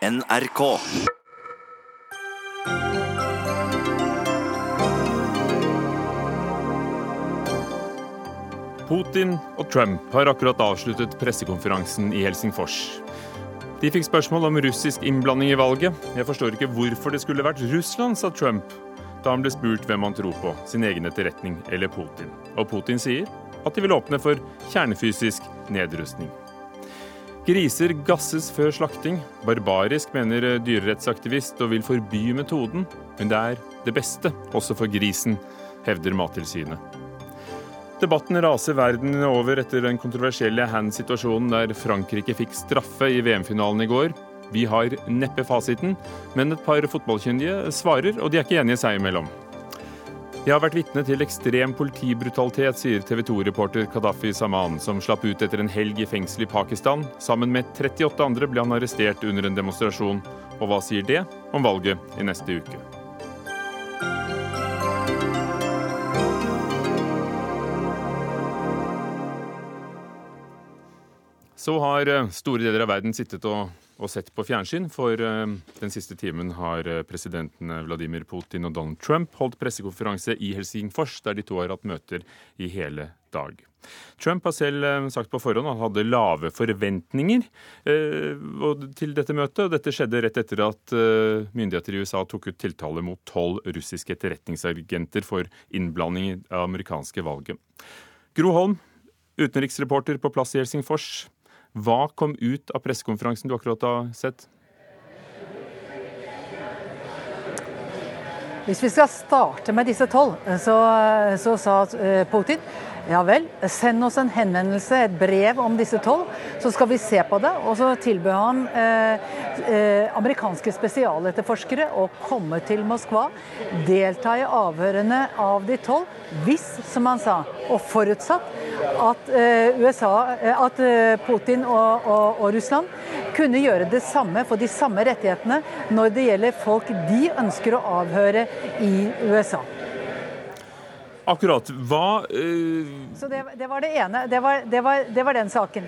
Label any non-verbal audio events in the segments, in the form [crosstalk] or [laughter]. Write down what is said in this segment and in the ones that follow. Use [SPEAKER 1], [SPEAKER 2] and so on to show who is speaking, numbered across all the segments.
[SPEAKER 1] NRK.
[SPEAKER 2] Putin og Trump har akkurat avsluttet pressekonferansen i Helsingfors. De fikk spørsmål om russisk innblanding i valget. Jeg forstår ikke hvorfor det skulle vært Russland, sa Trump da han ble spurt hvem han tror på, sin egen etterretning eller Putin. Og Putin sier at de vil åpne for kjernefysisk nedrustning. Griser gasses før slakting. Barbarisk, mener dyrerettsaktivist, og vil forby metoden. Men det er det beste, også for grisen, hevder Mattilsynet. Debatten raser verden over etter den kontroversielle hand-situasjonen der Frankrike fikk straffe i VM-finalen i går. Vi har neppe fasiten, men et par fotballkyndige svarer, og de er ikke enige seg imellom. Jeg har vært vitne til ekstrem politibrutalitet, sier TV 2-reporter Kadafi Saman, som slapp ut etter en helg i fengsel i Pakistan. Sammen med 38 andre ble han arrestert under en demonstrasjon. Og hva sier det om valget i neste uke? Så har eh, store deler av verden sittet og, og sett på fjernsyn, for uh, den siste timen har eh, presidentene Vladimir Putin og Donald Trump holdt pressekonferanse i Helsingfors, der de to har hatt møter i hele dag. Trump har selv sagt på forhånd at han hadde lave forventninger til dette møtet. og Dette skjedde rett etter at myndigheter i USA tok ut tiltale mot tolv russiske etterretningsagenter for innblanding i det amerikanske valget. Gro Holm, utenriksreporter på plass i Helsingfors. Hva kom ut av pressekonferansen du akkurat har sett?
[SPEAKER 3] Hvis vi skal starte med disse tolv, så, så sa eh, Putin ja vel, send oss en henvendelse, et brev om disse tolv, så skal vi se på det. Og så tilbød han eh, eh, amerikanske spesialetterforskere å komme til Moskva, delta i avhørene av de tolv, hvis, som han sa, og forutsatt at, eh, USA, eh, at eh, Putin og, og, og Russland kunne gjøre det samme, få de samme rettighetene når det gjelder folk de ønsker å avhøre i USA.
[SPEAKER 2] Akkurat. Hva uh...
[SPEAKER 3] Så det, det, var det ene. Det var, det, var, det var, den saken.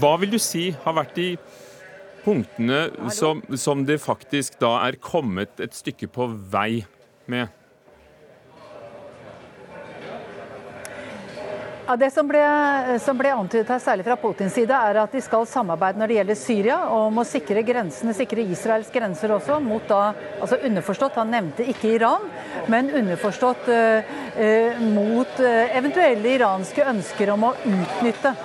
[SPEAKER 2] Hva vil du si har vært de punktene som, som det faktisk da er kommet et stykke på vei med?
[SPEAKER 3] Ja, det som ble, som ble, antydet her, særlig fra Putins side, er at de skal samarbeide når det gjelder Syria, og å sikre grensene, sikre Israels grenser også, mot da altså Underforstått, han nevnte ikke Iran, men underforstått eh, eh, mot uh, eventuelle iranske ønsker om å utnytte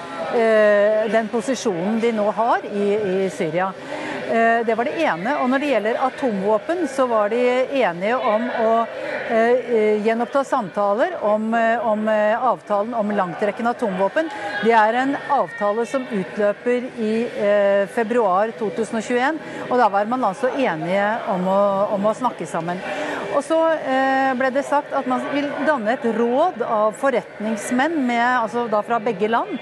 [SPEAKER 3] den posisjonen de nå har i, i Syria. Det var det ene. Og når det gjelder atomvåpen, så var de enige om å Eh, gjenoppta samtaler om, eh, om, eh, avtalen om langtrekkende atomvåpen. Det er en avtale som utløper i eh, februar 2021, og da var man altså enige om å, om å snakke sammen. Og så eh, ble det sagt at man vil danne et råd av forretningsmenn med, altså fra begge land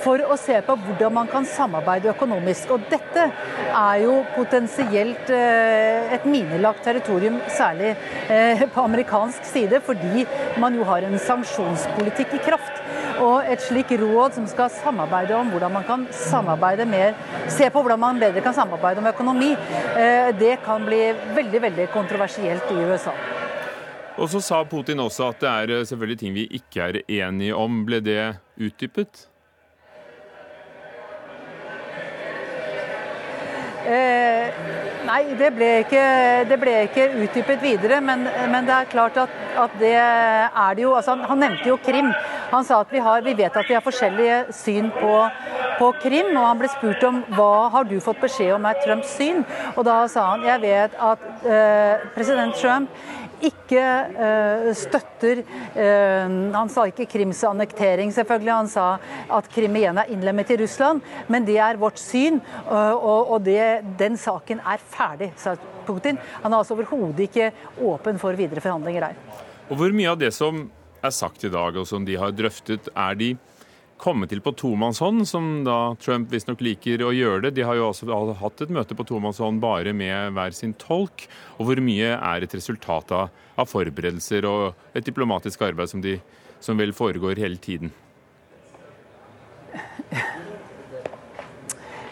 [SPEAKER 3] for å se på hvordan man kan samarbeide økonomisk. Og dette er jo potensielt eh, et minelagt territorium, særlig eh, på amerikansk side, fordi man jo har en sanksjonspolitikk i kraft. Og et slik råd som skal samarbeide om hvordan man kan samarbeide mer, se på hvordan man bedre kan samarbeide om økonomi, eh, det kan bli veldig, veldig kontroversielt i USA.
[SPEAKER 2] Og så sa Putin også at det er selvfølgelig ting vi ikke er enige om. Ble det utdypet?
[SPEAKER 3] Eh, nei, det ble ikke, det ble ikke utdypet videre. Men, men, det er klart at, at, det er det jo. Altså, han, han, nevnte jo Krim. Han sa at vi, har, vi vet at vi har forskjellige syn på, på, Krim. Og han ble spurt om hva har du fått beskjed om er Trumps syn. Og da sa han jeg vet at eh, president Trump ikke uh, støtter uh, Han sa ikke Krims annektering, selvfølgelig. Han sa at Krim igjen er innlemmet i Russland. Men det er vårt syn, uh, og, og det, den saken er ferdig, sa Putin. Han er altså overhodet ikke åpen for videre forhandlinger der.
[SPEAKER 2] Og Hvor mye av det som er sagt i dag, og som de har drøftet, er de komme til på tomannshånd, som da Trump visstnok liker å gjøre det. De har jo også hatt et møte på tomannshånd bare med hver sin tolk. Og hvor mye er et resultat av, av forberedelser og et diplomatisk arbeid som, de, som vel foregår hele tiden?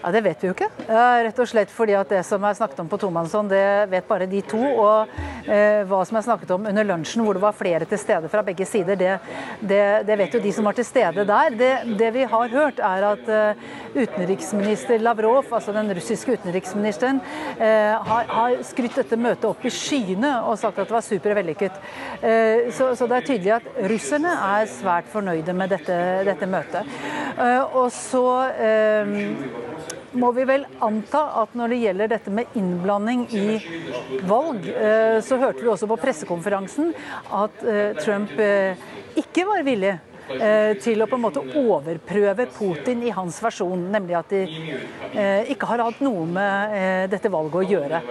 [SPEAKER 3] Ja, Det vet vi jo ikke. Rett og slett fordi at det som er snakket om på tomannshånd, det vet bare de to. Og eh, hva som er snakket om under lunsjen, hvor det var flere til stede fra begge sider, det, det, det vet jo de som var til stede der. Det, det vi har hørt, er at eh, utenriksminister Lavrov, altså den russiske utenriksministeren, eh, har, har skrytt dette møtet opp i skyene og sagt at det var supervellykket. Eh, så, så, det er tydelig at russerne er svært fornøyde med dette, dette møtet. Eh, og så eh, må vi vel anta at når det gjelder dette med innblanding i valg, eh, så hørte vi også på pressekonferansen at eh, Trump eh, ikke var villig til å på en måte overprøve Putin i hans versjon, nemlig at de eh, ikke har hatt noe med eh, dette valget å gjøre.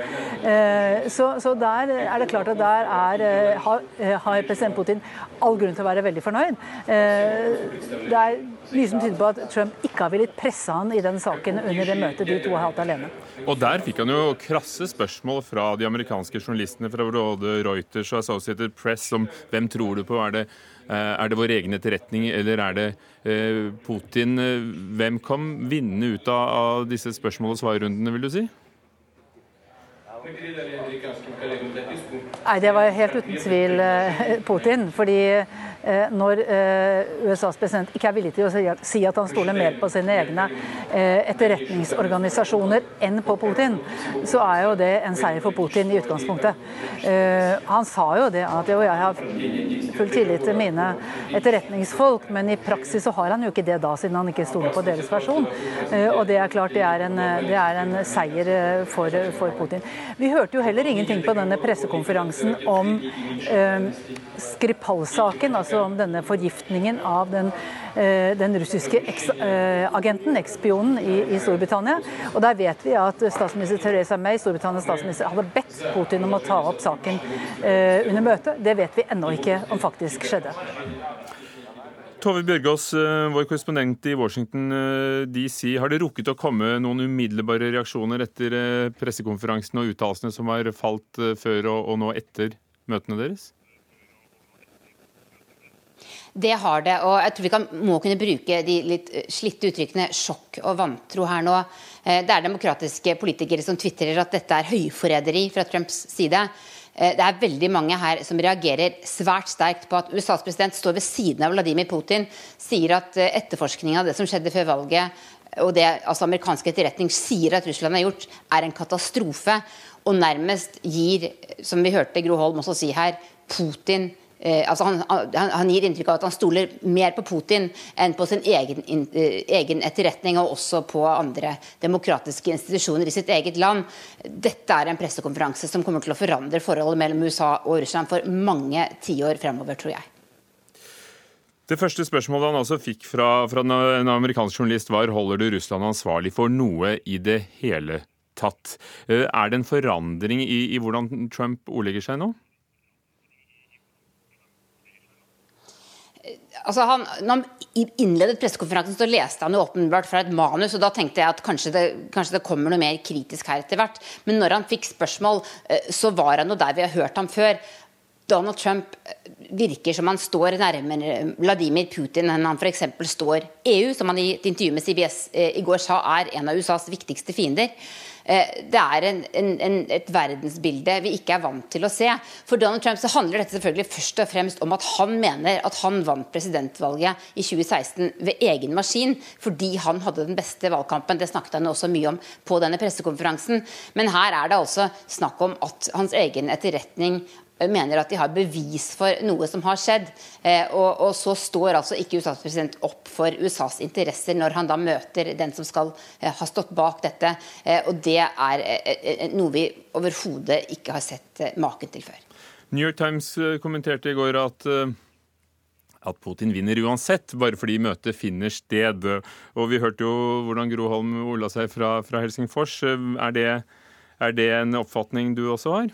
[SPEAKER 3] Så, der er det klart at der er, har, president Putin all grunn til å være veldig fornøyd. Det er mye som tyder på at Trump ikke har villet presse han i den saken under det møtet de to har hatt alene.
[SPEAKER 2] Og der fikk han jo krasse spørsmål fra de amerikanske journalistene fra både Reuters og Associated Press om hvem tror du på, er det Eh, er det vår egen etterretning, eller er det eh, Putin? Eh, hvem kan vinne ut av disse spørsmål- og svarrundene, vil du si?
[SPEAKER 3] Nei, Det var helt uten tvil Putin. fordi Eh, når eh, USAs president ikke er villig til å si at han stoler mer på sine egne eh, etterretningsorganisasjoner enn på Putin, så er jo det en seier for Putin i utgangspunktet. Han sa jo det at jo, jeg har full tillit til mine etterretningsfolk, men i praksis så har han jo ikke det da, siden han ikke stoler på deres versjon. Og det er klart det er en, det er en seier for, for, Putin. Vi hørte jo heller ingenting på denne pressekonferansen om eh, Skripal-saken, altså altså om denne forgiftningen av den, eh, den russiske eks-agenten, ekspionen eksspionen i, i, Storbritannia. Og der vet vi at statsminister Theresa May, Storbritannias statsminister, hadde bedt Putin om å ta opp saken eh, under møtet. Det vet vi ennå ikke om faktisk skjedde.
[SPEAKER 2] Tove Bjørgaas, vår korrespondent i Washington DC. Har det rukket å komme noen umiddelbare reaksjoner etter pressekonferansen og uttalelsene som har falt før og nå etter møtene deres?
[SPEAKER 1] Det har det. Og jeg tror vi kan, må kunne bruke de litt eh, slitte uttrykkene sjokk og vantro her nå. Eh, det er demokratiske politikere som tvitrer at dette er høyforræderi fra Trumps side. Eh, det er veldig mange her som reagerer svært sterkt på at USAs president står ved siden av Vladimir Putin, sier at etterforskningen av det som skjedde før valget, og det altså amerikansk etterretning sier at Russland har gjort, er en katastrofe. Og nærmest gir, som vi hørte Gro Holm også si her, Putin Eh, altså han, han, han, gir inntrykk av at han stoler mer på Putin enn på sin egen, in, eh, egen, etterretning, og også på andre demokratiske institusjoner i sitt eget land. Dette er en pressekonferanse som kommer til å forandre forholdet mellom USA og Russland for mange tiår fremover, tror jeg.
[SPEAKER 2] Det første spørsmålet han altså fikk fra, fra en amerikansk journalist var holder du Russland ansvarlig for noe i det hele tatt. Eh, er det en forandring i, i hvordan Trump ordlegger seg nå?
[SPEAKER 1] Altså han, når han innledet pressekonferansen, så leste han jo åpenbart fra et manus. og Da tenkte jeg at kanskje det, kanskje det, kommer noe mer kritisk her etter hvert. Men når han fikk spørsmål, eh, så var han jo der vi har hørt ham før. Donald Trump eh, virker som han står nærmere Vladimir Putin enn han f.eks. står EU, som han i et intervju med CBS eh, i går sa er en av USAs viktigste fiender. Eh, det er en, en, et verdensbilde vi ikke er vant til å se. For Donald Trump så handler dette selvfølgelig først og fremst om at han mener at han vant presidentvalget i 2016 ved egen maskin, fordi han hadde den beste valgkampen. Det snakket han også mye om på denne pressekonferansen. Men her er det altså snakk om at hans egen etterretning mener at de har bevis for noe som har skjedd. Eh, og, og, så står altså ikke USAs president opp for USAs interesser når han da møter den som skal eh, ha stått bak dette. Eh, og det er noe vi overhodet ikke har sett maken til før.
[SPEAKER 2] New York Times kommenterte i går at at Putin vinner uansett, bare fordi møtet finner sted. Og Vi hørte jo hvordan Gro Holm ola seg fra, fra Helsingfors. Er det, er det en oppfatning du også har?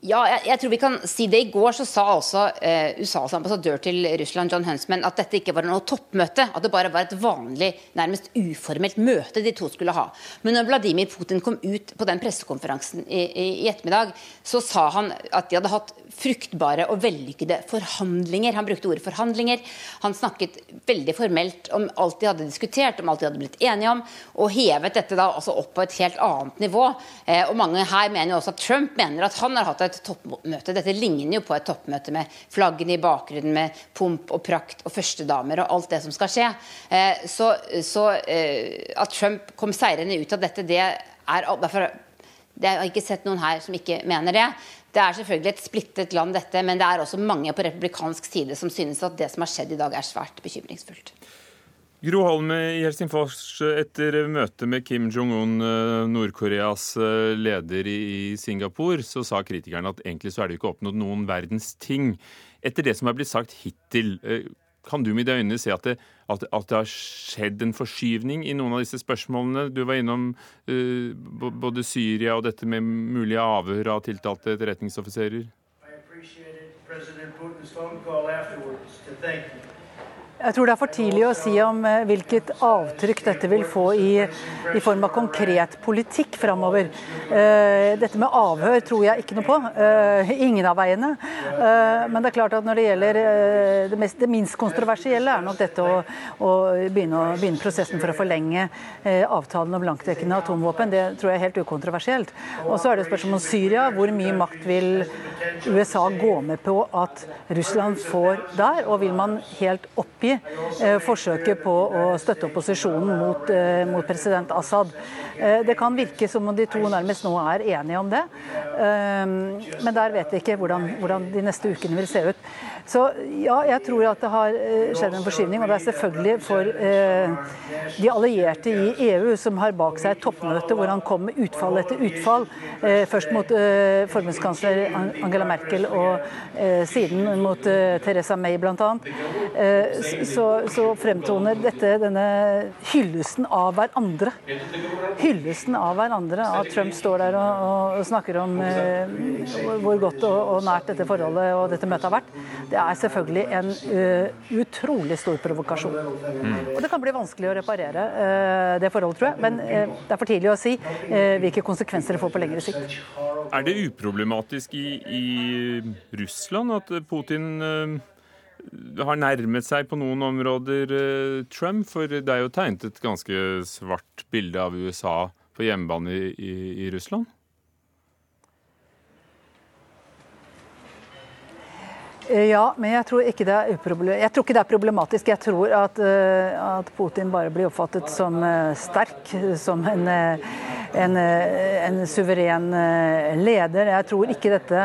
[SPEAKER 1] Ja, jeg, jeg, tror vi kan si det. I går så sa også eh, USAs ambassadør til Russland, John Huntsman, at dette ikke var noe toppmøte. At det bare var et vanlig, nærmest uformelt møte de to skulle ha. Men når Vladimir Putin kom ut på den pressekonferansen i, i, i ettermiddag, så sa han at de hadde hatt fruktbare og vellykkede forhandlinger. Han brukte ordet forhandlinger. Han snakket veldig formelt om alt de hadde diskutert, om alt de hadde blitt enige om, og hevet dette da altså opp på et helt annet nivå. Eh, og mange her mener jo også at Trump mener at han har hatt et toppmøte. Dette ligner jo på et toppmøte med flaggene i bakgrunnen, med pomp og prakt og førstedamer og alt det som skal skje. Eh, så, så eh, at Trump kom seirende ut av dette, det er derfor jeg har ikke sett noen her som ikke mener det. Det er selvfølgelig et splittet land, dette, men det er også mange på republikansk side som synes at det som har skjedd i dag, er svært bekymringsfullt.
[SPEAKER 2] Gro Holm i Helsingfors, etter møtet med Kim Jong-un, eh, Nord-Koreas eh, leder i Singapore, så sa kritikerne at egentlig så er det ikke oppnådd noen verdens ting. Etter det som er blitt sagt hittil, eh, kan du med dine øyne se at det, at, at det, har skjedd en forskyvning i noen av disse spørsmålene? Du var innom uh, både Syria og dette med mulige avhør av tiltalte etterretningsoffiserer. I
[SPEAKER 3] Jeg tror det er for tidlig å si om eh, hvilket avtrykk dette vil få i, i form av konkret politikk framover. Uh, dette med avhør tror jeg ikke noe på. Uh, ingen av veiene. Men det er klart at når det gjelder det, mest, det, minst kontroversielle, er nok dette å, å, begynne, å begynne, prosessen for å forlenge avtalen om langtrekkende atomvåpen. Det tror jeg er helt ukontroversielt. Og så er det spørsmål om Syria. Hvor mye makt vil USA gå med på at Russland får der? Og vil man helt oppgi eh, forsøket på å støtte opposisjonen mot, eh, mot president Assad. Eh, det kan virke som om de to nærmest nå er enige om det. Men der vet vi ikke hvordan, hvordan de neste ukene vil se ut. Så ja, jeg tror at det har eh, skjedd en forskyvning. Og det er selvfølgelig for eh, de allierte i EU som har bak seg et toppmøte hvor han kom med utfall etter utfall. Eh, først mot eh, forbundskansler Angela Merkel og eh, siden mot eh, Teresa May bl.a. Eh, så, så fremtoner dette denne hyllesten av hverandre. Hyllesten av hverandre. At Trump står der og, og snakker om hvor godt og, og nært dette forholdet og dette møtet har vært. Det er selvfølgelig en uh, utrolig stor provokasjon. Mm. Og det kan bli vanskelig å reparere uh, det forholdet, tror jeg. Men uh, det er for tidlig å si hvilke konsekvenser det får på lengre sikt.
[SPEAKER 2] Er det uproblematisk i, i Russland at Putin har nærmet seg på noen områder Trump? For det er jo tegnet et ganske svart bilde av USA på hjemmebane i, i, i Russland?
[SPEAKER 3] Ja, men jeg tror ikke det er, ikke det er problematisk. Jeg tror at, eh, at, Putin bare blir oppfattet som eh, sterk, som en, en, en, suveren leder. Jeg tror ikke dette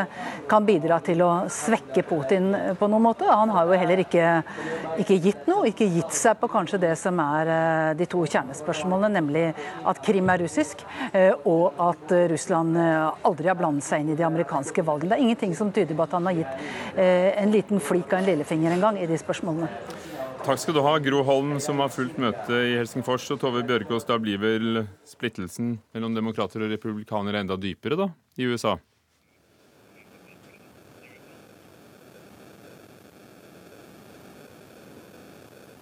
[SPEAKER 3] kan bidra til å svekke Putin på noen måte. Han har jo heller ikke, ikke gitt noe, ikke gitt seg på kanskje det som er de to kjernespørsmålene, nemlig at Krim er russisk, og at Russland aldri har blandet seg inn i de amerikanske valgene. Det er ingenting som tyder på at han har gitt en liten flik av en lillefinger en gang i de spørsmålene.
[SPEAKER 2] Takk skal du ha, Gro Holm, som har fulgt møtet i Helsingfors. Og Tove Bjørgaas, da blir vel splittelsen mellom demokrater og republikanere enda dypere da, i USA?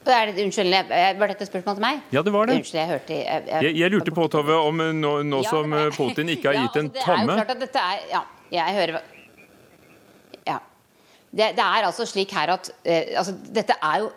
[SPEAKER 1] Er det, unnskyld, Var dette et spørsmål til meg?
[SPEAKER 2] Ja, det var det.
[SPEAKER 1] Unnskyld, jeg hørte jeg,
[SPEAKER 2] jeg, jeg lurte på, Tove, om nå, nå ja, som Putin ikke har [laughs] gitt en tomme
[SPEAKER 1] ja, altså, det er jo klart at dette er, ja, jeg hører det, det, er altså slik her at eh, altså, Dette er jo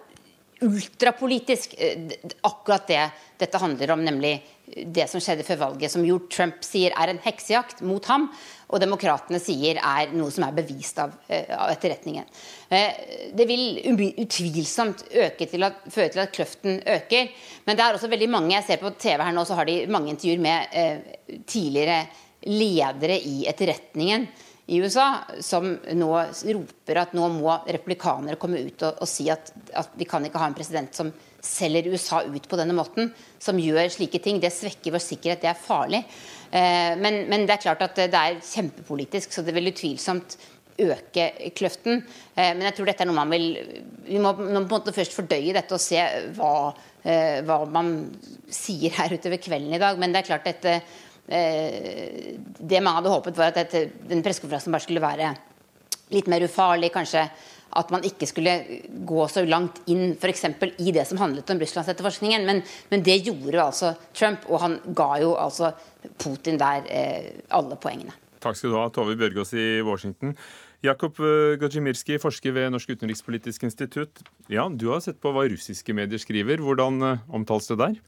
[SPEAKER 1] ultrapolitisk, eh, akkurat det dette handler om, nemlig det som skjedde før valget, som jo Trump sier er en heksejakt mot ham, og demokratene sier er noe som er bevist av, eh, av etterretningen. Eh, det vil utvilsomt til at, føre til at kløften øker, men det er også veldig mange Jeg ser på TV her nå, så har de mange intervjuer med eh, tidligere ledere i etterretningen i USA som nå roper at nå må republikanere komme ut og, og si at, at, vi kan ikke ha en president som selger USA ut på denne måten, som gjør slike ting. Det svekker vår sikkerhet, det er farlig. Eh, men, men, det er klart at det er kjempepolitisk, så det vil utvilsomt øke kløften. Eh, men jeg tror dette er noe man vil Vi må, på en måte først fordøye dette og se hva, eh, hva man sier her utover kvelden i dag. Men det er klart dette Det mange hadde håpet, var at dette, den pressekonferansen bare skulle være litt mer ufarlig. kanskje at man ikke skulle gå så langt inn f.eks. i det som handlet om Russlandsetterforskningen. Men, men det gjorde altså Trump, og han ga jo altså Putin der eh, alle poengene.
[SPEAKER 2] Takk skal du ha, Tove Bjørgaas i Washington. Jakob eh, Gajimirski, forsker ved Norsk utenrikspolitisk institutt. Ja, Du har sett på hva russiske medier skriver. Hvordan eh, omtales det der?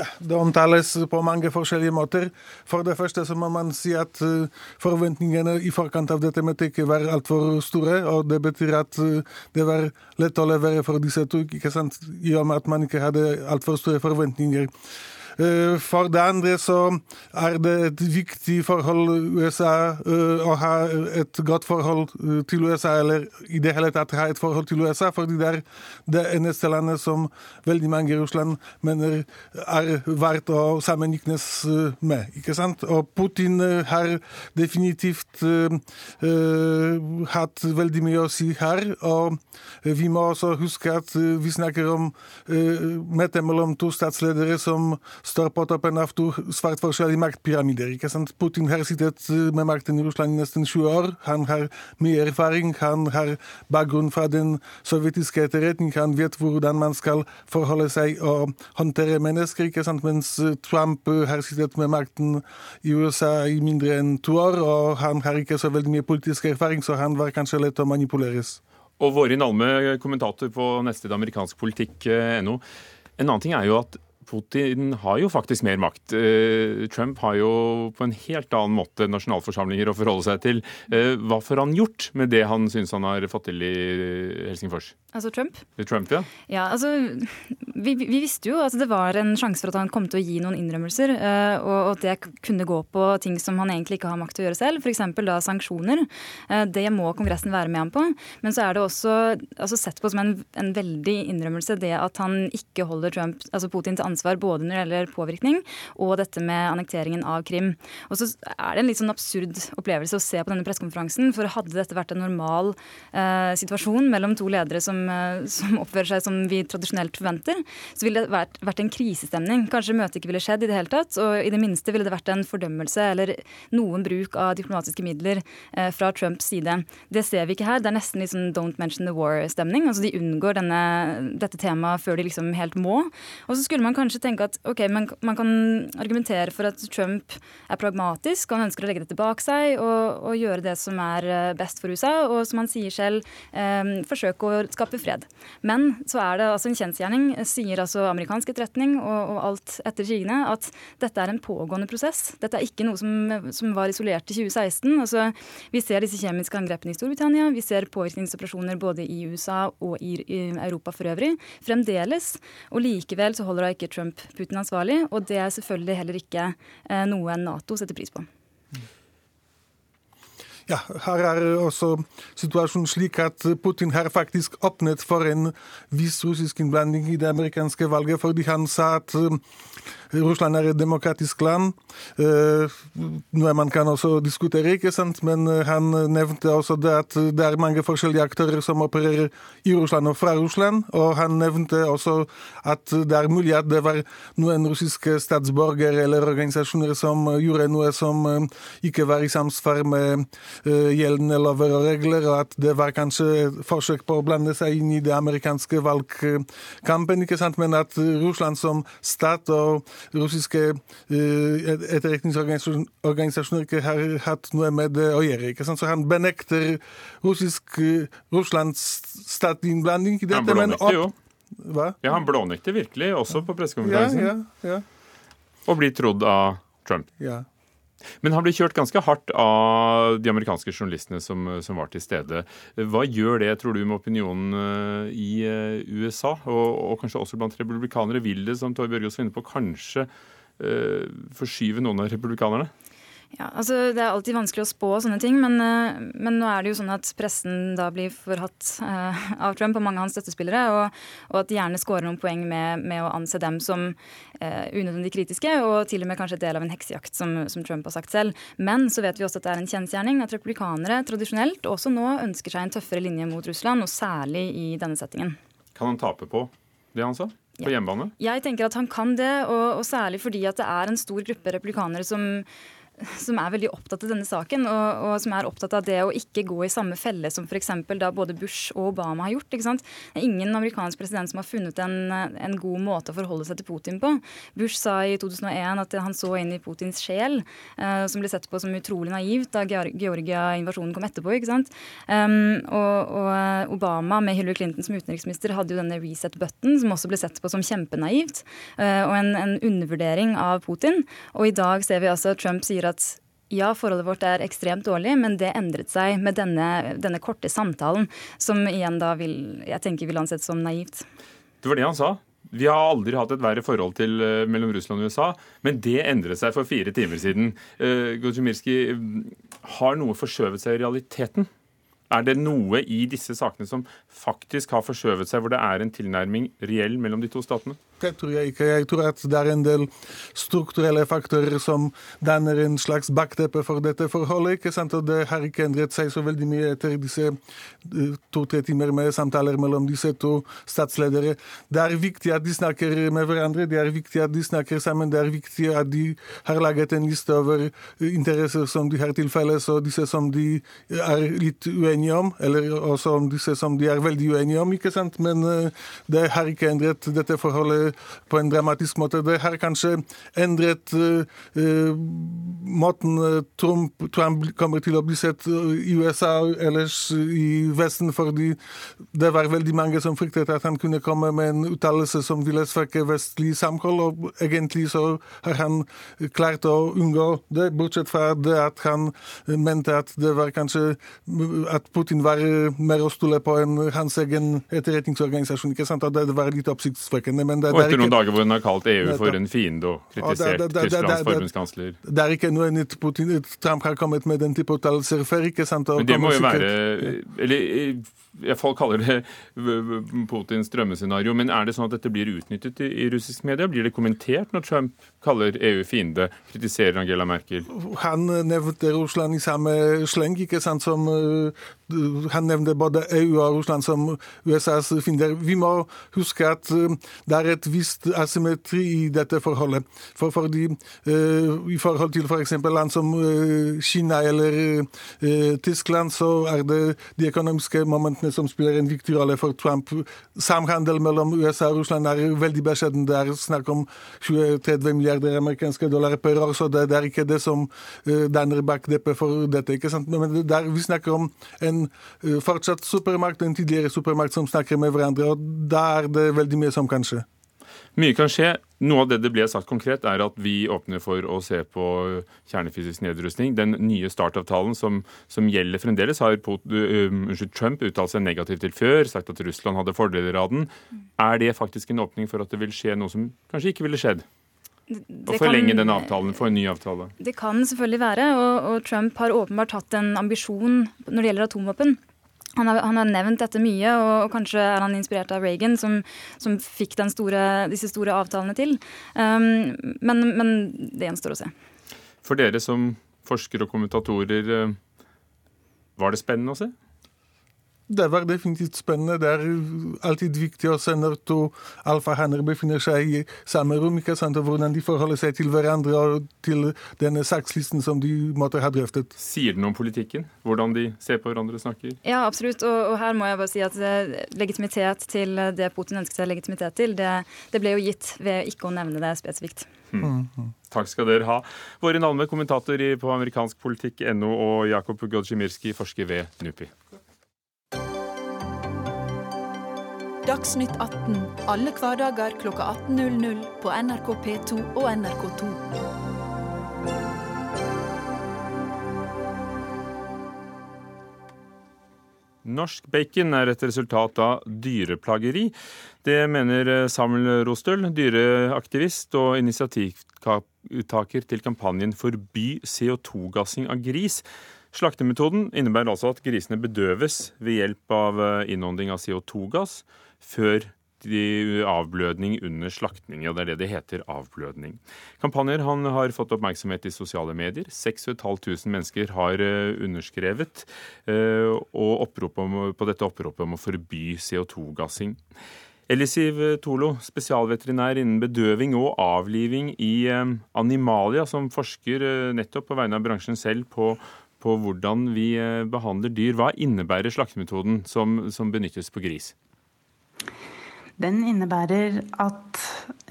[SPEAKER 4] Ja, Det omtales på mange forskjellige måter. For det første så må man si at uh, forventningene i forkant av dette møtet ikke var altfor store. og Det betyr at uh, det var lett å levere for disse to, ikke sant? i og med at man ikke hadde altfor store forventninger. Eh, for det andre så er det et viktig forhold USA eh, å ha et godt forhold eh, til USA, eller i det hele tatt ha et forhold til USA, fordi det er det eneste landet som veldig mange i Russland mener er verdt å sammenlignes med. ikke sant? Og Putin har definitivt hatt veldig mye å si her. Og vi må også huske at vi snakker om uh, mellom to statsledere som av to svært forskjellige maktpyramider. ikke sant? Putin har sittet eh, med makten i Russland i nesten 20 år. Han har mye erfaring, han har bakgrunn fra den sovjetiske etterretning, han vet hvordan man skal forholde seg og håndtere mennesker, ikke sant? mens eh, Trump eh, har sittet med makten i USA i mindre enn to år, og han har ikke så veldig mye politisk erfaring, så han var kanskje lett å manipuleres.
[SPEAKER 2] Og Vårin Alme, kommentator på neste amerikansk politikk.no. En annen ting er jo at Putin har jo faktisk mer makt. Eh, Trump har jo på en helt annen måte nasjonalforsamlinger å forholde seg til. Eh, hva får han gjort med det han syns han har fått til i Helsingfors?
[SPEAKER 5] Altså Trump?
[SPEAKER 2] Trump, ja.
[SPEAKER 5] ja altså, vi, vi, visste jo at det var en sjanse for at han kom til å gi noen innrømmelser, eh, og at det kunne gå på ting som han egentlig ikke har makt til å gjøre selv, f.eks. da sanksjoner. Det må Kongressen være med ham på. Men så er det også altså, sett på som en, en veldig innrømmelse det at han ikke holder Trump, altså Putin til ansvar ansvar både når det gjelder påvirkning og dette med annekteringen av Krim. Og så er det en litt sånn absurd opplevelse å se på denne pressekonferansen. For hadde dette vært en normal eh, situasjon mellom to ledere som, eh, som, oppfører seg som vi tradisjonelt forventer, så ville det vært, vært en krisestemning. Kanskje møtet ikke ville skjedd i det hele tatt. Og i det minste ville det vært en fordømmelse eller noen bruk av diplomatiske midler eh, fra Trumps side. Det ser vi ikke her. Det er nesten litt sånn don't mention the war-stemning. Altså De unngår denne, dette temaet før de liksom helt må. Og så skulle man kanskje kanskje tenke at ok, man, man, kan argumentere for at Trump er pragmatisk, og han ønsker å legge dette bak seg og, og gjøre det som er eh, best for USA, og som han sier selv, eh, forsøke å skape fred. Men så er det altså en kjensgjerning, sier altså amerikansk etterretning og, og alt etter krigene, at dette er en pågående prosess. Dette er ikke noe som, som var isolert i 2016. Altså, vi ser disse kjemiske angrepene i Storbritannia, vi ser påvirkningsoperasjoner både i USA og i, i Europa for øvrig. Fremdeles. Og likevel så holder da ikke Trump Trump Putin ansvarlig, og det er selvfølgelig heller ikke eh, noe Nato setter pris på.
[SPEAKER 4] Ja, her er også situasjonen slik at Putin har faktisk åpnet for en viss russisk innblanding i det amerikanske valget, fordi han sa at Russland er et demokratisk land. Eh, noe man kan også diskutere, ikke sant? men eh, han nevnte også det at det er mange forskjellige aktører som opererer i Russland og fra Russland. Og han nevnte også at det er mulig at det var noen russiske statsborgere eller organisasjoner som gjorde noe som eh, ikke var i samsvar med gjeldende lover og regler, og at det var kanskje forsøk på å blande seg inn i det amerikanske valgkampen, ikke sant? men at Russland som stat og russiske eh, etterretningsorganisasjoner ikke har hatt noe med det å gjøre. ikke sant? Så han benekter russisk, eh, Russlands statinnblanding i dette.
[SPEAKER 2] Blånekter jo. Hva? Ja, han blånekter virkelig, også på pressekonferansen.
[SPEAKER 4] Ja, ja, ja.
[SPEAKER 2] Og blir trodd av Trump.
[SPEAKER 4] Ja.
[SPEAKER 2] Men han ble kjørt ganske hardt av de amerikanske journalistene som, som, var til stede. Hva gjør det, tror du, med opinionen eh, i eh, USA, og, og kanskje også blant republikanere? Vil det, som Tove Bjørgaas var inne på, kanskje uh, forskyve noen av republikanerne?
[SPEAKER 5] Ja, altså Det er alltid vanskelig å spå sånne ting, men, eh, men, nå er det jo sånn at pressen da blir forhatt uh, av Trump og mange av hans støttespillere, og, og, at de gjerne scorer noen poeng med, med å anse dem som uh, unødvendig kritiske, og til og med kanskje del av en heksejakt, som, som, Trump har sagt selv. Men så vet vi også at det er en kjensgjerning at republikanere tradisjonelt også nå ønsker seg en tøffere linje mot Russland, og særlig i denne settingen.
[SPEAKER 2] Kan han tape på det han sa? på hjemmebane?
[SPEAKER 5] Jeg tenker at han kan det, og, og særlig fordi at det er en stor gruppe republikanere som som er veldig opptatt av denne saken, og, og, som er opptatt av det å ikke gå i samme felle som f.eks. da både Bush og Obama har gjort. ikke sant? Det er ingen amerikansk president som har funnet en, en, god måte å forholde seg til Putin på. Bush sa i 2001 at han så inn i Putins sjel, eh, som ble sett på som utrolig naivt da Georgia-invasjonen kom etterpå. ikke sant? Um, og, og, eh, Obama med Hillary Clinton som utenriksminister hadde jo denne reset button, som også ble sett på som kjempenaivt, uh, og en, en undervurdering av Putin. Og i dag ser vi altså Trump sier at at ja, forholdet vårt er ekstremt dårlig, men det endret seg med denne, denne korte samtalen, som igjen da vil, jeg tenker vil ansettes som naivt.
[SPEAKER 2] Det var det han sa. Vi har aldri hatt et verre forhold til, uh, mellom Russland og USA, men det endret seg for fire timer siden. Uh, Godzimirski, har noe forskjøvet seg i realiteten? Er det noe i disse sakene som faktisk har forskjøvet seg, hvor det er en tilnærming reell mellom de to statene?
[SPEAKER 4] Det tror jeg ikke. Jeg tror at det er en del strukturelle faktorer som danner en slags bakteppe for dette forholdet. ikke sant? Og Det har ikke endret seg så veldig mye etter disse eh, to-tre timer med samtaler mellom disse to statsledere. Det er viktig at de snakker med hverandre, det er viktig at de snakker sammen. Det er viktig at de har laget en liste over interesser som de har til felles, og disse som de er litt uenige om, eller også om disse som de er veldig uenige om. ikke sant? Men eh, det har ikke endret dette forholdet på en dramatisk måte. Det har kanskje endret uh, måten Trump, Trump, kommer til å bli sett i USA og ellers i Vesten, fordi det var veldig mange som fryktet at han kunne komme med en uttalelse som ville svekke vestlig samhold, og egentlig så har han klart å unngå det, bortsett fra det at han mente at det var kanskje at Putin var mer å stole på enn hans egen etterretningsorganisasjon. ikke sant? Og det var litt oppsiktsvekkende. men det,
[SPEAKER 2] og etter noen dager hvor hun har kalt EU for en fiende og kritisert Tysklands forbundskansler.
[SPEAKER 4] Det er ikke noe nytt Putin, Trump har kommet med den type uttalelser før. ikke sant?
[SPEAKER 2] Men det må jo være eller Folk kaller det Putins drømmescenario, men er det sånn at dette blir utnyttet i russisk media? Blir det kommentert når Trump kaller EU fiende, kritiserer Angela Merkel?
[SPEAKER 4] Han nevnte Russland i samme sleng, ikke sant, som han nevnte både EU og Russland som USAs fiender. Vi må huske at det er et visst asymmetri i dette forholdet. For fordi I forhold til f.eks. For land som Kina eller Tyskland, så er det de økonomiske momentene som spiller en viktig rolle for Trump. Samhandel mellom USA og Russland er veldig beskjeden. Er snakk om 20-30 milliarder amerikanske dollar per år, så det, er ikke det som danner bakteppet for dette. ikke sant? Men der, vi snakker om en Eh, fortsatt supermakt en tidligere supermakt som snakker med hverandre. og Da er det veldig mye som kan skje.
[SPEAKER 2] Mye kan skje. Noe av det det ble sagt konkret, er at vi åpner for å se på kjernefysisk nedrustning. Den nye startavtalen som, som gjelder fremdeles, har uh, Trump uttalt seg negativt til før, sagt at Russland hadde fordeler av den. Er det faktisk en åpning for at det vil skje noe som kanskje ikke ville skjedd? Å forlenge den avtalen, få en ny avtale?
[SPEAKER 5] Det kan selvfølgelig være, og, og, Trump har åpenbart hatt en ambisjon når det gjelder atomvåpen. Han har, han har, nevnt dette mye, og, og, kanskje er han inspirert av Reagan, som, som fikk store, disse store avtalene til. Um, men, men, det gjenstår å se.
[SPEAKER 2] For dere som forskere og kommentatorer, eh, var det spennende å se?
[SPEAKER 4] Det var definitivt spennende. Det er alltid viktig å se når to alfahanner befinner seg i samme rom, ikke sant? og hvordan de forholder seg til hverandre og til denne sakslisten som de måtte ha drøftet.
[SPEAKER 2] Sier det noe om politikken? Hvordan de ser på hverandre og snakker?
[SPEAKER 5] Ja, absolutt. Og, og, her må jeg bare si at eh, legitimitet til det Putin ønsket seg legitimitet til, det, det ble jo gitt ved ikke å nevne det spesifikt.
[SPEAKER 2] Mm. Takk skal dere ha. Våre navne, kommentator på amerikansk politikk.no og Jakob Godzimirski, forsker ved NUPI.
[SPEAKER 6] Dagsnytt 18 alle hverdager kl 18.00 på NRK P2 og NRK2.
[SPEAKER 2] Norsk bacon er et resultat av dyreplageri. Det mener Samuel Rostøl, dyreaktivist og initiativtaker til kampanjen Forby CO2-gassing av gris. Slaktemetoden innebærer altså at grisene bedøves ved hjelp av innånding av CO2-gass før de avblødning under slaktning. og Det er det det heter, avblødning. Kampanjer han har fått oppmerksomhet i sosiale medier. 6500 mennesker har eh, underskrevet eh, og om, på dette oppropet om å forby CO2-gassing. Elisiv Tolo, spesialveterinær innen bedøving og avliving i eh, Animalia, som forsker eh, nettopp på vegne av bransjen selv på, på hvordan vi eh, behandler dyr. Hva innebærer slaktemetoden som, som benyttes på gris?
[SPEAKER 7] Den innebærer at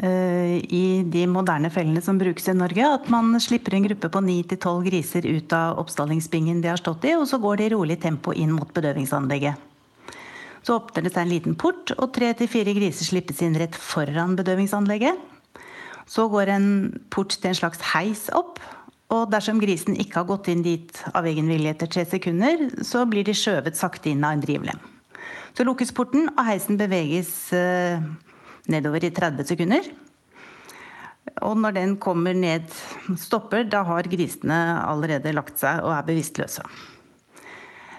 [SPEAKER 7] uh, i de moderne fellene som brukes i Norge, at man slipper en gruppe på 9-12 griser ut av oppstallingsbingen de har stått i, og så går de i rolig tempo inn mot bedøvingsanlegget. Så åpner det seg en liten port, og tre til fire griser slippes inn rett foran bedøvingsanlegget. Så går en port til en slags heis opp. Og dersom grisen ikke har gått inn dit av egen vilje etter tre sekunder, så blir de skjøvet sakte inn av en drivlem. Så lukkes porten, og heisen beveges eh, nedover i 30 sekunder. Og når den kommer ned, stopper, da har grisene allerede lagt seg og er bevisstløse.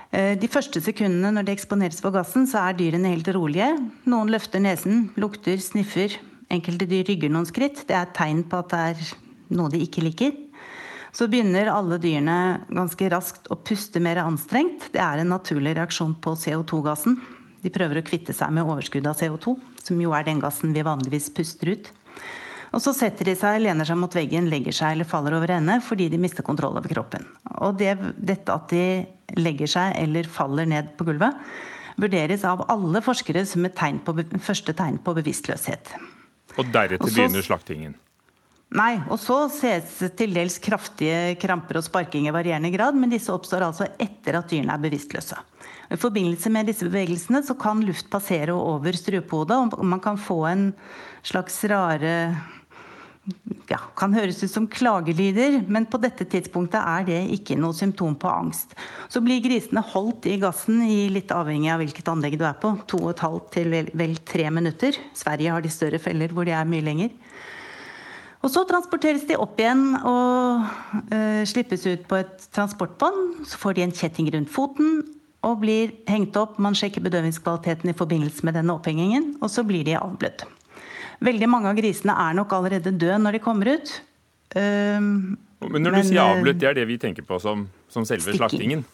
[SPEAKER 7] Eh, de første sekundene når de eksponeres for gassen, så er dyrene helt rolige. Noen løfter nesen, lukter, sniffer. Enkelte dyr rygger noen skritt. Det er et tegn på at det er noe de ikke liker. Så begynner alle dyrene ganske raskt å puste mer anstrengt. Det er en naturlig reaksjon på CO2-gassen. De prøver å kvitte seg med overskudd av CO2, som jo er den gassen vi vanligvis puster ut. Og så setter de seg, lener seg mot veggen, legger seg eller faller over ende fordi de mister kontroll over kroppen. Og det, dette at de legger seg eller faller ned på gulvet, vurderes av alle forskere som et tegn på, første tegn på bevisstløshet.
[SPEAKER 2] Og deretter og så, begynner slaktingen?
[SPEAKER 7] Nei, og så ses til dels kraftige kramper og sparking i varierende grad, men disse oppstår altså etter at dyrene er bevisstløse. I forbindelse med disse bevegelsene så kan luft passere over strupehodet, og man kan få en slags rare ja, kan høres ut som klagelyder, men på dette tidspunktet er det ikke noe symptom på angst. Så blir grisene holdt i gassen i litt avhengig av hvilket anlegg du er på, to og et halvt til vel, vel tre minutter. Sverige har de større feller hvor de er mye lenger. Og så transporteres de opp igjen og uh, slippes ut på et transportbånd. Så får de en kjetting rundt foten og blir hengt opp. Man sjekker bedøvingskvaliteten i forbindelse med denne opphengingen, og så blir de avblødd. Veldig mange av grisene er nok allerede døde når de kommer ut.
[SPEAKER 2] Uh, men når du men, sier avblødd, det er det vi tenker på som, som selve stikking. slaktingen?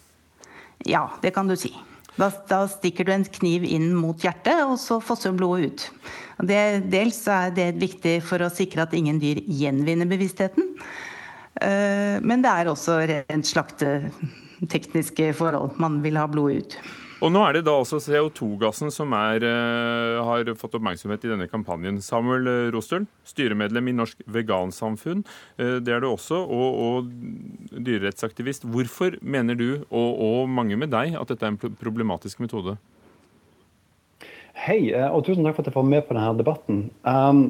[SPEAKER 7] Ja, det kan du si. Da, da, stikker du en kniv inn mot hjertet, og så fosser blodet ut. Det, dels er det viktig for å sikre at ingen dyr gjenvinner bevisstheten. Uh, men det er også rent slaktetekniske forhold. Man vil ha blodet ut.
[SPEAKER 2] Og nå er det da altså CO2-gassen som er, uh, har fått oppmerksomhet i denne kampanjen. Samuel eh, Rostøl, styremedlem i Norsk Vegansamfunn, uh, det er du også, og, og dyrerettsaktivist. Hvorfor mener du, og, og, mange med deg, at dette er en problematisk metode?
[SPEAKER 8] Hei, og tusen takk for at jeg får med på denne debatten. Um,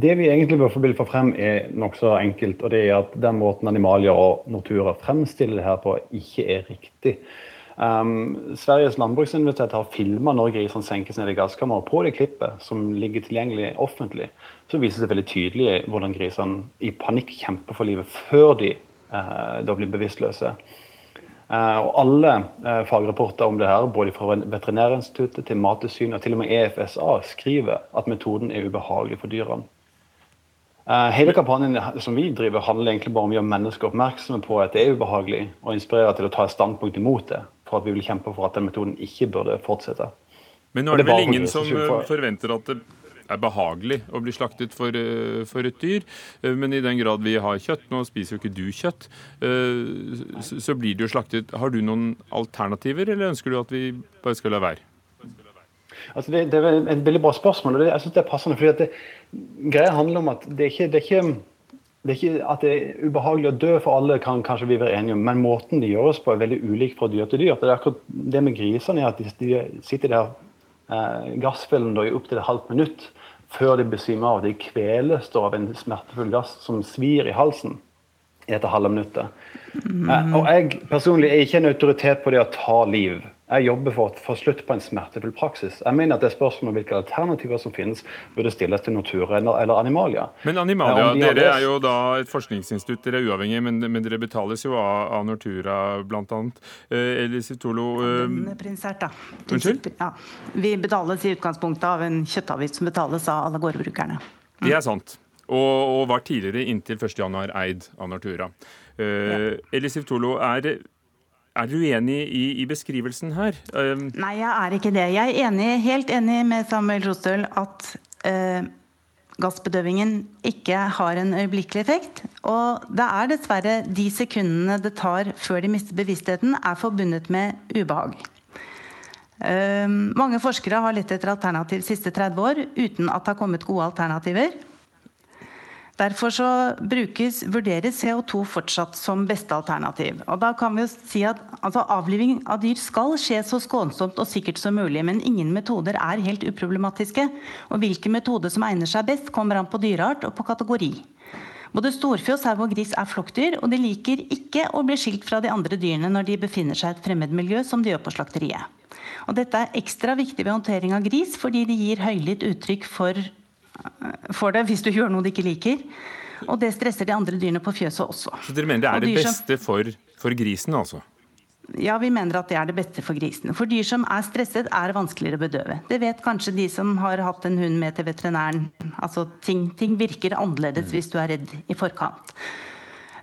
[SPEAKER 8] det vi egentlig vil få frem, er nokså enkelt. og det er at Den måten animalier og naturer fremstiller det her på, ikke er riktig. Um, Sveriges landbruksuniversitet har filma når grisene senkes ned i gasskammeret. På det klippet som ligger tilgjengelig offentlig, så vises det veldig tydelig hvordan grisene i panikk kjemper for livet før de uh, da blir bevisstløse. Uh, og Alle uh, fagrapporter om det her, både fra Veterinærinstituttet til Mattilsynet og til og med EFSA, skriver at metoden er ubehagelig for dyrene. Uh, hele kampanjen som vi driver handler egentlig bare om å gjøre mennesker oppmerksomme på at det er ubehagelig, og inspirere til å ta et standpunkt imot det for at vi vil kjempe for at den metoden ikke burde fortsette.
[SPEAKER 2] Men nå er det, det vel ingen som forventer at det er behagelig å bli slaktet for, eh, for, et dyr. Eh, men i den grad vi har kjøtt, nå spiser jo ikke du kjøtt, eh, så blir det jo slaktet. Har du noen alternativer, eller ønsker du at vi bare skal la være?
[SPEAKER 8] Altså det, det, er et veldig bra spørsmål. og det, jeg synes det er passende, fordi det, Greia handler om at det er ikke, det er ikke det er ikke at det er ubehagelig å dø for alle, kan kanskje vi være enige om, men måten det gjøres på er veldig ulik fra dyr til dyr. Det er akkurat det med grisene at de sitter der eh, da, i opptil et halvt minutt før de besvimer av. De kveles av en smertefull gass som svir i halsen i dette halve minuttet. Mm. Eh, og jeg personlig er ikke en autoritet på det å ta liv. Jeg jobber for å få slutt på en smertefull praksis. Jeg mener at det Spørsmålet om hvilke alternativer som finnes, burde stilles til Nortura eller Animalia.
[SPEAKER 2] Men Animalia, de dere er jo da et forskningsinstitutt, dere er uavhengige, men, men dere betales jo av, av Nortura bl.a. Eh, Elise Tolo
[SPEAKER 7] eh... Prinsert, da. Unnskyld? Ja. Vi betales i utgangspunktet av en kjøttavgift som betales av alle gårdbrukerne.
[SPEAKER 2] Mm. Det er sant. Og, og var tidligere inntil 1.1 eid av Nortura. Eh, ja. Elisif Tolo, er Er du enig i, i, beskrivelsen her?
[SPEAKER 7] Um... Nei, jeg er ikke det. Jeg er enig, helt enig med Samuel Rostøl at uh, gassbedøvingen ikke har en øyeblikkelig effekt. Og det er dessverre de sekundene det tar før de mister bevisstheten, er forbundet med ubehag. Uh, mange forskere har lett etter alternativ siste 30 år uten at det har kommet gode alternativer. Derfor så brukes, vurderes CO2 fortsatt som beste alternativ. Og da kan vi jo si at altså, Avliving av dyr skal skje så skånsomt og sikkert som mulig, men ingen metoder er helt uproblematiske. Og hvilken metode som egner seg best, kommer an på dyreart og på kategori. Både storfe, sau og gris er flokkdyr, og de liker ikke å bli skilt fra de andre dyrene når de befinner seg i et fremmed miljø, som de gjør på slakteriet. Og dette er ekstra viktig ved håndtering av gris, fordi de gir høylytt uttrykk for for det hvis du gjør noe de ikke liker. Og det stresser de andre dyrene på fjøset også.
[SPEAKER 2] Så dere mener det er det beste for, for grisen, altså?
[SPEAKER 7] Ja, vi mener at det er det beste for grisene. For dyr som er stresset, er vanskeligere å bedøve. Det vet kanskje de som har hatt en hund med til veterinæren. Altså, ting, ting virker annerledes hvis du er redd i forkant.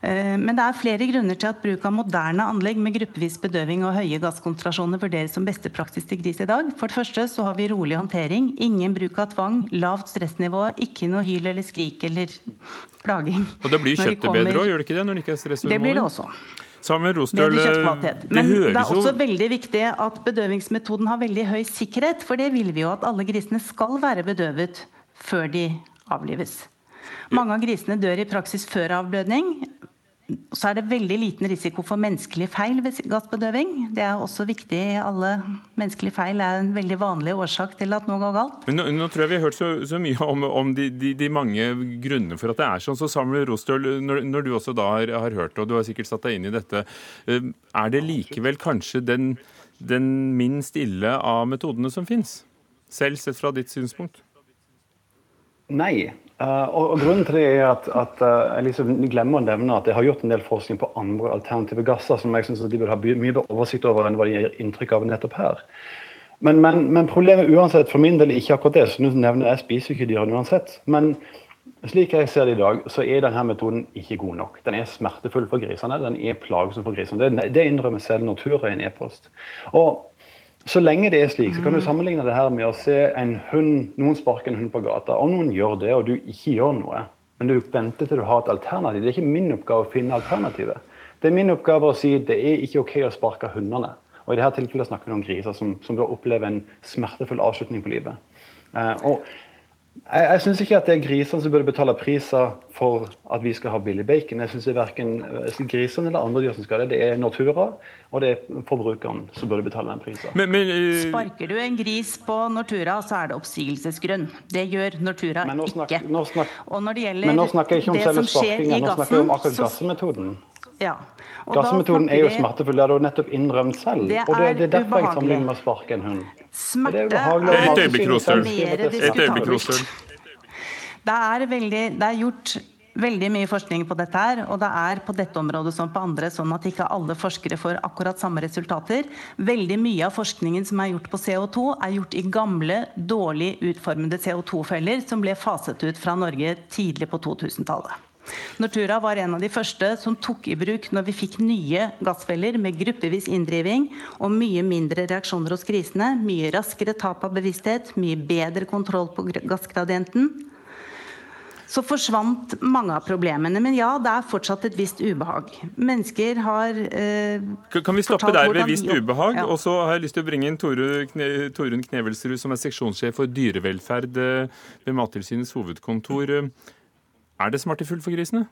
[SPEAKER 7] Eh, men det er flere grunner til at bruk av moderne anlegg med gruppevis bedøving og høye gasskonsentrasjoner vurderes som beste praksis til gris i dag. For det første så har vi rolig håndtering, ingen bruk av tvang, lavt stressnivå, ikke noe hyl eller skrik eller plaging.
[SPEAKER 2] Og da blir kjøttet bedre òg, gjør det ikke det? når det ikke er stress?
[SPEAKER 7] Det blir det også.
[SPEAKER 2] Samuel Rostøl,
[SPEAKER 7] det Men det er også veldig viktig at bedøvingsmetoden har veldig høy sikkerhet. For det vil vi jo at alle grisene skal være bedøvet før de avlives. Mange av grisene dør i praksis før avblødning, så er det veldig liten risiko for menneskelige feil ved gassbedøving. Det er også viktig. Alle menneskelige feil er en veldig vanlig årsak til at noe går galt.
[SPEAKER 2] Men nå, nå tror jeg vi har hørt så, så mye om, om de, de, de, mange grunnene for at det er sånn. Så Samuel Rostøl, når, når, du også da har, har, hørt og du har sikkert satt deg inn i dette, eh, er det likevel kanskje den, den minst ille av metodene som fins? Selv sett fra ditt synspunkt?
[SPEAKER 8] Nei, Uh, og, Grunnen til det er at, at uh, jeg liksom glemmer å nevne at jeg har gjort en del forskning på andre alternative gasser som jeg synes de burde ha mye bedre oversikt over enn hva de gir inntrykk av nettopp her. Men, men, men, problemet uansett for min del er ikke akkurat det. så nå nevner Jeg spiser ikke dyrene uansett. Men slik jeg ser det i dag, så er denne metoden ikke god nok. Den er smertefull for grisene, den er plagsom for grisene. Det, det innrømmer selv Nortura i en e-post. Og så lenge det er slik, så kan du mm. sammenligne det her med å se en hund, noen sparke en hund på gata, og noen gjør det, og du ikke gjør noe. Men du venter til du har et alternativ. Det er ikke min oppgave å finne alternativet. Det er min oppgave å si det er ikke OK å sparke hundene. Og I dette tilfellet snakker vi om griser som, som opplever en smertefull avslutning på livet. Eh, og jeg, jeg syns ikke at det er grisene som burde betale priser for at vi skal ha billig bacon. Jeg syns verken eh, grisene eller andre dyr som skal det. Det er Nortura, og det er forbrukeren som burde betale den prisen.
[SPEAKER 7] Men, men, uh... Sparker du en gris på Nortura, så er det oppsigelsesgrunn. Det gjør Nortura
[SPEAKER 8] snakker,
[SPEAKER 7] ikke.
[SPEAKER 8] Nå snakker,
[SPEAKER 7] og når det gjelder
[SPEAKER 8] men nå snakker jeg ikke om selve sparkingen, nå snakker jeg om akkurat gassmetoden.
[SPEAKER 7] Ja.
[SPEAKER 8] Gassmetoden er jo smertefull, det har du nettopp innrømt selv. Det og det, det er derfor jeg sammenligner med å sparke en hund.
[SPEAKER 7] Smerte
[SPEAKER 2] Et øyeblikk, Rostøl. Et øyeblikk, Rostøl.
[SPEAKER 7] Det er, veldig, det er gjort veldig mye forskning på dette her, og det er på dette området som på andre sånn at ikke alle forskere får akkurat samme resultater. Veldig mye av forskningen som er gjort på CO2, er gjort i gamle, dårlig utformede CO2-feller som ble faset ut fra Norge tidlig på 2000-tallet. Nortura var en av de første som tok i bruk når vi fikk nye gassfeller med gruppevis inndriving og mye mindre reaksjoner hos grisene, mye raskere tap av bevissthet, mye bedre kontroll på gassgradienten. Så forsvant mange av problemene. Men ja, det er fortsatt et visst ubehag. Mennesker har eh,
[SPEAKER 2] Kan vi stoppe der ved visst ubehag? Ja. Og så har jeg lyst til å bringe inn Torunn Knevelsrud, som er seksjonssjef for dyrevelferd eh, ved Mattilsynets hovedkontor. Er det smertefullt for grisene?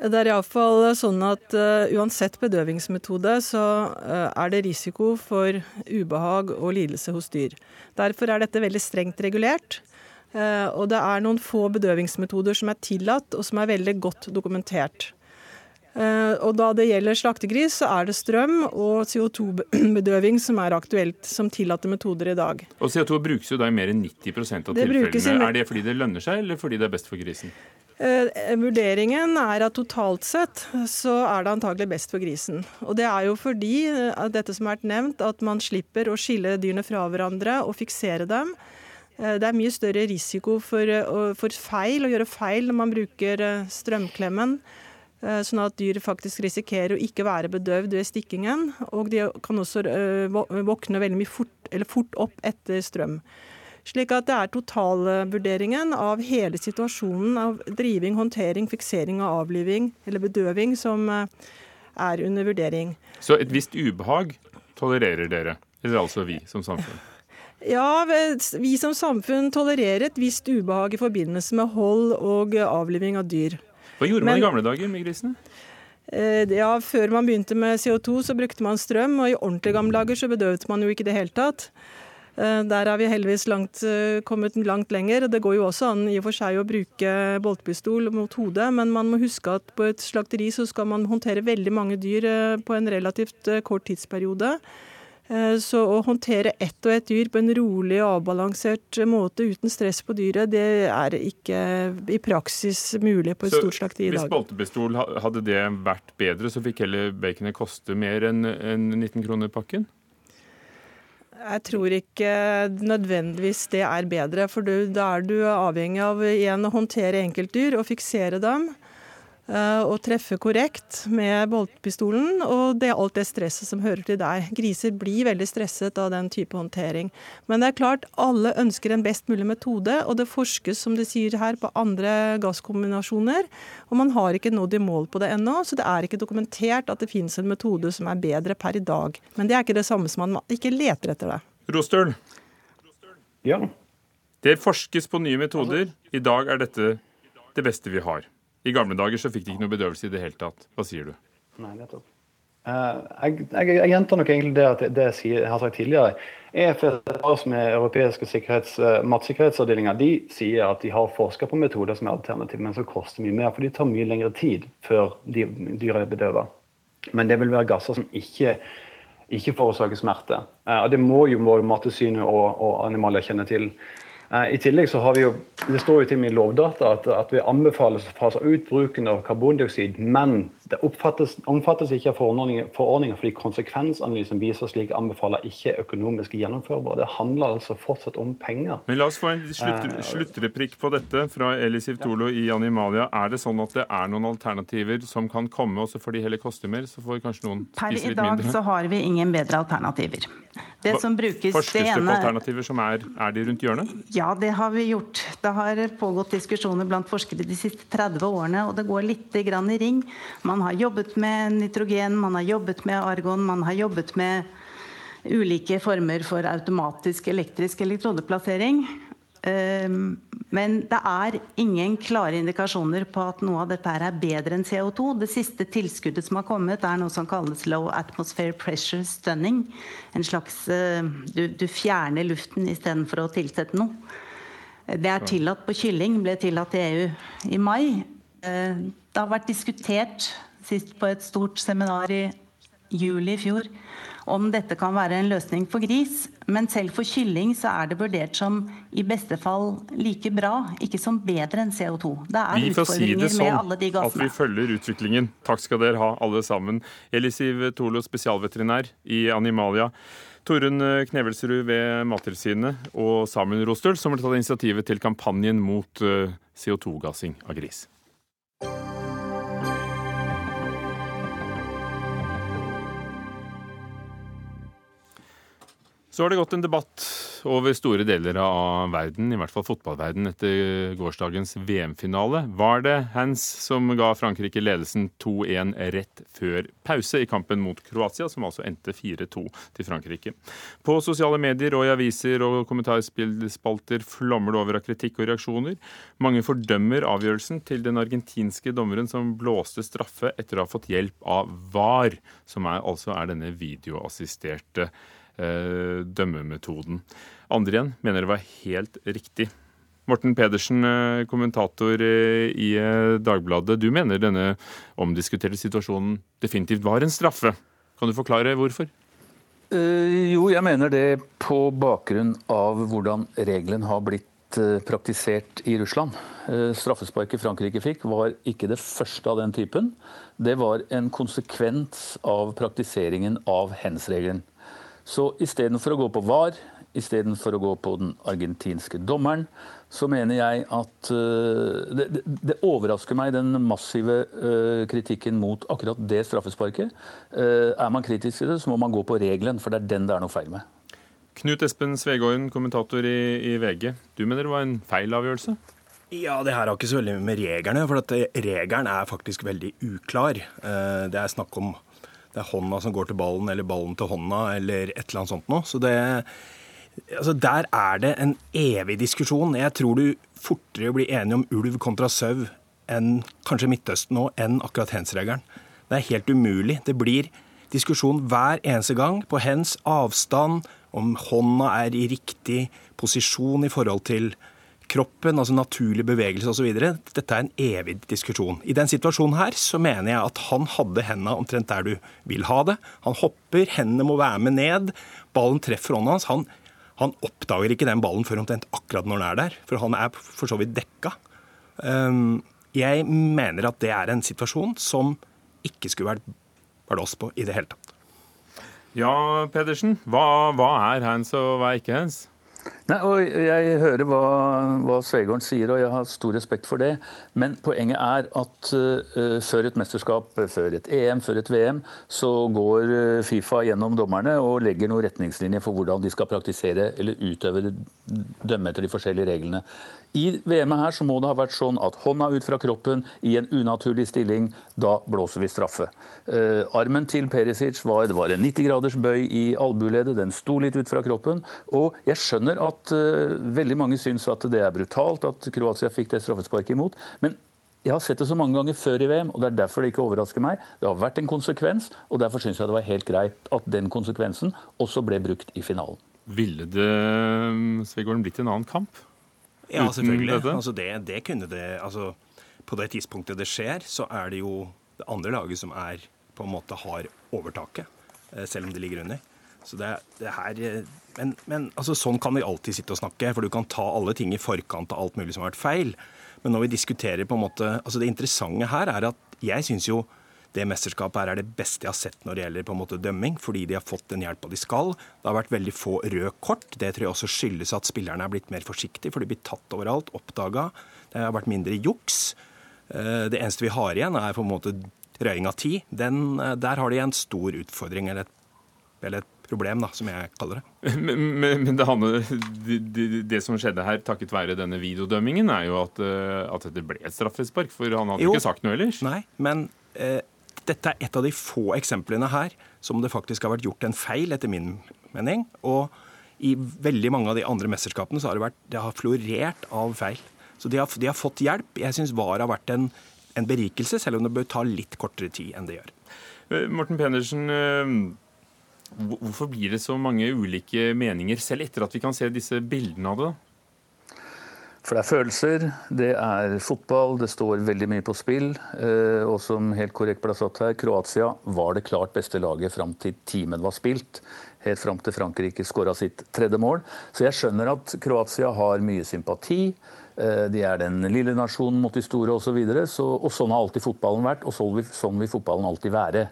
[SPEAKER 9] Det er iallfall sånn at uh, uansett bedøvingsmetode, så uh, er det risiko for ubehag og lidelse hos dyr. Derfor er dette veldig strengt regulert. Uh, og det er noen få bedøvingsmetoder som er tillatt, og som er veldig godt dokumentert. Og da det gjelder slaktegris, så er det strøm og CO2-bedøving som er aktuelt som tillatte metoder i dag.
[SPEAKER 2] Og CO2 brukes jo da i mer enn 90 av det tilfellene. Er det fordi det lønner seg, eller fordi det er best for grisen?
[SPEAKER 9] Eh, vurderingen er at totalt sett så er det antagelig best for grisen. Og det er jo fordi eh, dette som har vært nevnt, at man slipper å skille dyrene fra hverandre og fiksere dem. Eh, det er mye større risiko for, for feil, å gjøre feil når man bruker strømklemmen. Eh, sånn at dyr faktisk risikerer å ikke være bedøvd ved stikkingen. Og de kan også eh, våkne veldig mye fort, fort opp etter strøm. Slik at det er totalvurderingen av hele situasjonen av driving, håndtering, fiksering og avliving eller bedøving som eh, er under vurdering.
[SPEAKER 2] Så et visst ubehag tolererer dere, eller altså vi som samfunn? [laughs]
[SPEAKER 9] Ja, vi som samfunn tolererer et visst ubehag i forbindelse med hold og avliving av dyr.
[SPEAKER 2] Hva gjorde man Men, i gamle dager med grisene?
[SPEAKER 9] Eh, ja, Før man begynte med CO2, så brukte man strøm, og i ordentlig gamle dager så bedøvde man jo ikke i det hele tatt. Eh, der har vi heldigvis langt, eh, kommet langt lenger. Det går jo også an i og for seg å bruke boltpistol mot hodet, men man må huske at på et slakteri så skal man håndtere veldig mange dyr på en relativt kort tidsperiode. Eh, så å håndtere ett og ett dyr på en rolig og avbalansert måte uten stress på dyret, det er ikke i praksis mulig på et stort slakteri i dag.
[SPEAKER 2] Hvis boltepistol hadde det vært bedre, så fikk heller baconet koste mer enn 19 kroner pakken?
[SPEAKER 9] Jeg tror ikke nødvendigvis det er bedre, for da er du avhengig av igjen å håndtere enkeltdyr og fiksere dem og eh, treffe korrekt med boltpistolen, og det er alt det stresset som hører til der. Griser blir veldig stresset av den type håndtering. Men det er klart, alle ønsker en best mulig metode, og det forskes, som det sier her, på andre gasskombinasjoner. Og man har ikke nådd i mål på det ennå, så det er ikke dokumentert at det finnes en metode som er bedre per i dag. Men det er ikke det samme som man ikke leter etter det.
[SPEAKER 2] Rostøl.
[SPEAKER 8] Ja.
[SPEAKER 2] Det forskes på nye metoder. I dag er dette det beste vi har. I gamle dager så fikk de ikke noe bedøvelse i det hele tatt. Hva sier du?
[SPEAKER 8] Nei, nettopp. Uh, jeg, jeg, jeg, gjentar nok egentlig det, at det jeg, har sagt tidligere. EFSA, som er europeiske sikkerhets, uh, matsikkerhetsavdelinger, de sier at de har forska på metoder som er alternative, men som koster mye mer. For de tar mye lengre tid før de, dyra er bedøva. Men det vil være gasser som ikke, ikke forårsaker smerte. Uh, og Det må jo Mattilsynet og, og animaler kjenne til. Eh, I tillegg så har vi jo, Det står jo til med Lovdata at, at vi anbefales å fase ut bruken av karbondioksid, men det oppfattes, omfattes ikke av forordningen, forordningen fordi konsekvensanalysen viser slik anbefaler ikke økonomisk gjennomførbar. Det handler altså fortsatt om penger.
[SPEAKER 2] Men La oss få en slutt, eh, sluttreplikk på dette fra Elisiv Tolo i Animalia. Er det sånn at det er noen alternativer som kan komme, og så får de heller koste mer? Så får kanskje noen spise litt mindre?
[SPEAKER 7] Per i dag så har vi ingen bedre alternativer.
[SPEAKER 2] Det som brukes, Forskes det på alternativer som er, er de rundt hjørnet?
[SPEAKER 7] Ja, det har vi gjort. Det har pågått diskusjoner blant forskere de siste 30 årene, og det går litt i ring. Man har jobbet med nitrogen, man har jobbet med argon, man har jobbet med ulike former for automatisk elektrisk elektrodeplassering. Ehm, men det er ingen klare indikasjoner på at noe av dette er bedre enn CO2. Det siste tilskuddet som har kommet, er noe som kalles low atmosphere pressure stunning. En slags eh, Du, du fjerner luften istedenfor å tilsette noe. Det er tillatt på kylling, ble tillatt i EU i mai. Eh, det har vært diskutert sist på et stort seminar i juli i fjor om dette kan være en løsning for gris. Men selv for kylling så er det vurdert som i beste fall like bra, ikke som bedre enn CO2. Det er vi får si det sånn
[SPEAKER 2] at vi følger utviklingen. Takk skal dere ha, alle sammen. Elisiv Tolo, spesialveterinær i Animalia. Torunn Knevelsrud ved Mattilsynet og Samuel Rostøl, som har tatt initiativet til kampanjen mot eh, CO2-gassing av gris. Så har det gått en debatt over store deler av verden, i hvert fall fotballverden, etter gårsdagens VM-finale. Var det Hans som ga Frankrike ledelsen 2-1 rett før pause i kampen mot Kroatia, som altså endte 4-2 til Frankrike? På sosiale medier og i aviser og kommentarspalter flommer det over av kritikk og reaksjoner. Mange fordømmer avgjørelsen til den argentinske dommeren som blåste straffe etter å ha fått hjelp av VAR, som er, altså er denne videoassisterte dømmemetoden. Andre igjen mener det var helt riktig. Morten Pedersen, eh, kommentator eh, i Dagbladet. Du mener denne omdiskuterte situasjonen definitivt var en straffe. Kan du forklare hvorfor?
[SPEAKER 10] Jo, jeg mener det på bakgrunn av hvordan regelen har blitt praktisert i Russland. Straffesparket Frankrike fikk, var ikke det første av den typen. Det var en konsekvens av praktiseringen av hens-regelen. Så istedenfor å gå på VAR, istedenfor å gå på den argentinske dommeren, så mener jeg at uh, det, det, det, overrasker meg, den massive uh, kritikken mot akkurat det straffesparket. Uh, er man kritisk til det, så må man gå på regelen, for det er den det er noe feil med.
[SPEAKER 2] Knut Espen Svegården, kommentator i, i VG. Du mener det var en feil avgjørelse?
[SPEAKER 11] Ja, det her har ikke så veldig med reglene for at regelen er faktisk veldig uklar. Det er snakk om det er hånda som går til ballen, eller ballen til hånda, eller et eller annet sånt noe. Så det, altså Der er det en evig diskusjon. Jeg tror du fortere blir enig om ulv kontra sau enn kanskje Midtøsten nå, enn akkurat hens-regelen. Det er helt umulig. Det blir diskusjon hver eneste gang på hens avstand, om hånda er i riktig posisjon i forhold til kroppen, altså naturlig bevegelse osv. Dette er en evig diskusjon. I den situasjonen her så mener jeg at han hadde hendene omtrent der du vil ha det. Han hopper, hendene må være med ned. Ballen treffer hånda hans. Han, han oppdager ikke den ballen før omtrent akkurat når den er der, for han er for så vidt dekka. Um, jeg mener at det er en situasjon som ikke skulle vært blåst på i det hele tatt.
[SPEAKER 2] Ja, Pedersen. Hva, hva er hands og hva er ikke hands?
[SPEAKER 10] Nei, og Jeg hører hva, hva Svegården sier, og jeg har stor respekt for det. Men poenget er at uh, før et mesterskap, før et EM, før et VM, så går uh, Fifa gjennom dommerne og legger noen retningslinjer for hvordan de skal praktisere eller utøve dømme etter de forskjellige reglene. I VM-et her så må det ha vært sånn at hånda ut fra kroppen i en unaturlig stilling, da blåser vi straffe. Uh, armen til Perisic var, det var en 90 graders bøy i albueleddet, den sto litt ut fra kroppen. Og jeg skjønner at uh, veldig mange syns at det er brutalt at Kroatia fikk det straffesparket imot. men jeg har sett det så mange ganger før i VM, og det er derfor det ikke overrasker meg. Det har vært en konsekvens, og derfor syns jeg det var helt greit at den konsekvensen også ble brukt i finalen.
[SPEAKER 2] Ville det Svegården, blitt en annen kamp?
[SPEAKER 11] Ja, selvfølgelig. Altså det, det, kunne det altså, På det tidspunktet det skjer, så er det jo det andre laget som er på en måte har overtaket, eh, selv om det ligger under. Så det, det her, eh, men, men altså, sånn kan vi alltid sitte og snakke, for du kan ta alle ting i forkant av alt mulig som har vært feil. Men når vi diskuterer på en måte, altså Det interessante her er at jeg syns jo det mesterskapet her er det beste jeg har sett når det gjelder på en måte dømming, fordi de har fått den hjelpa de skal. Det har vært veldig få røde kort. Det tror jeg også skyldes at spillerne er blitt mer forsiktige, for de blir tatt overalt, oppdaga. Det har vært mindre juks. Eh, det eneste vi har igjen, er på en måte røying av tid. Den, eh, der har de en stor utfordring, eller et, eller et problem, da, som jeg kaller
[SPEAKER 2] det. Men, men, men det, handler, det, det, som skjedde her takket være denne videodømmingen, er jo at, eh, at dette ble et straffespark. For han hadde jo ikke sagt noe ellers.
[SPEAKER 11] Nei, men eh, dette er et av de få eksemplene her som det faktisk har vært gjort en feil, etter min mening. Og i veldig mange av de andre mesterskapene så har det, vært, det har florert av feil. Så de har, de har fått hjelp. Jeg syns VAR har vært en, en, berikelse, selv om det bør ta litt kortere tid enn det gjør.
[SPEAKER 2] Eh, Morten Pedersen, eh, hvorfor blir det så mange ulike meninger, selv etter at vi kan se disse bildene av det?
[SPEAKER 10] For det er følelser, det er fotball, det står veldig mye på spill. Eh, og som helt korrekt ble satt her, Kroatia var det klart beste laget fram til timen var spilt. Helt fram til Frankrike skåra sitt tredje mål. Så jeg skjønner at Kroatia har mye sympati. Eh, de er den lille nasjonen mot de store osv. Og, så, og sånn har alltid fotballen vært, og sånn vil, sånn vil fotballen alltid være.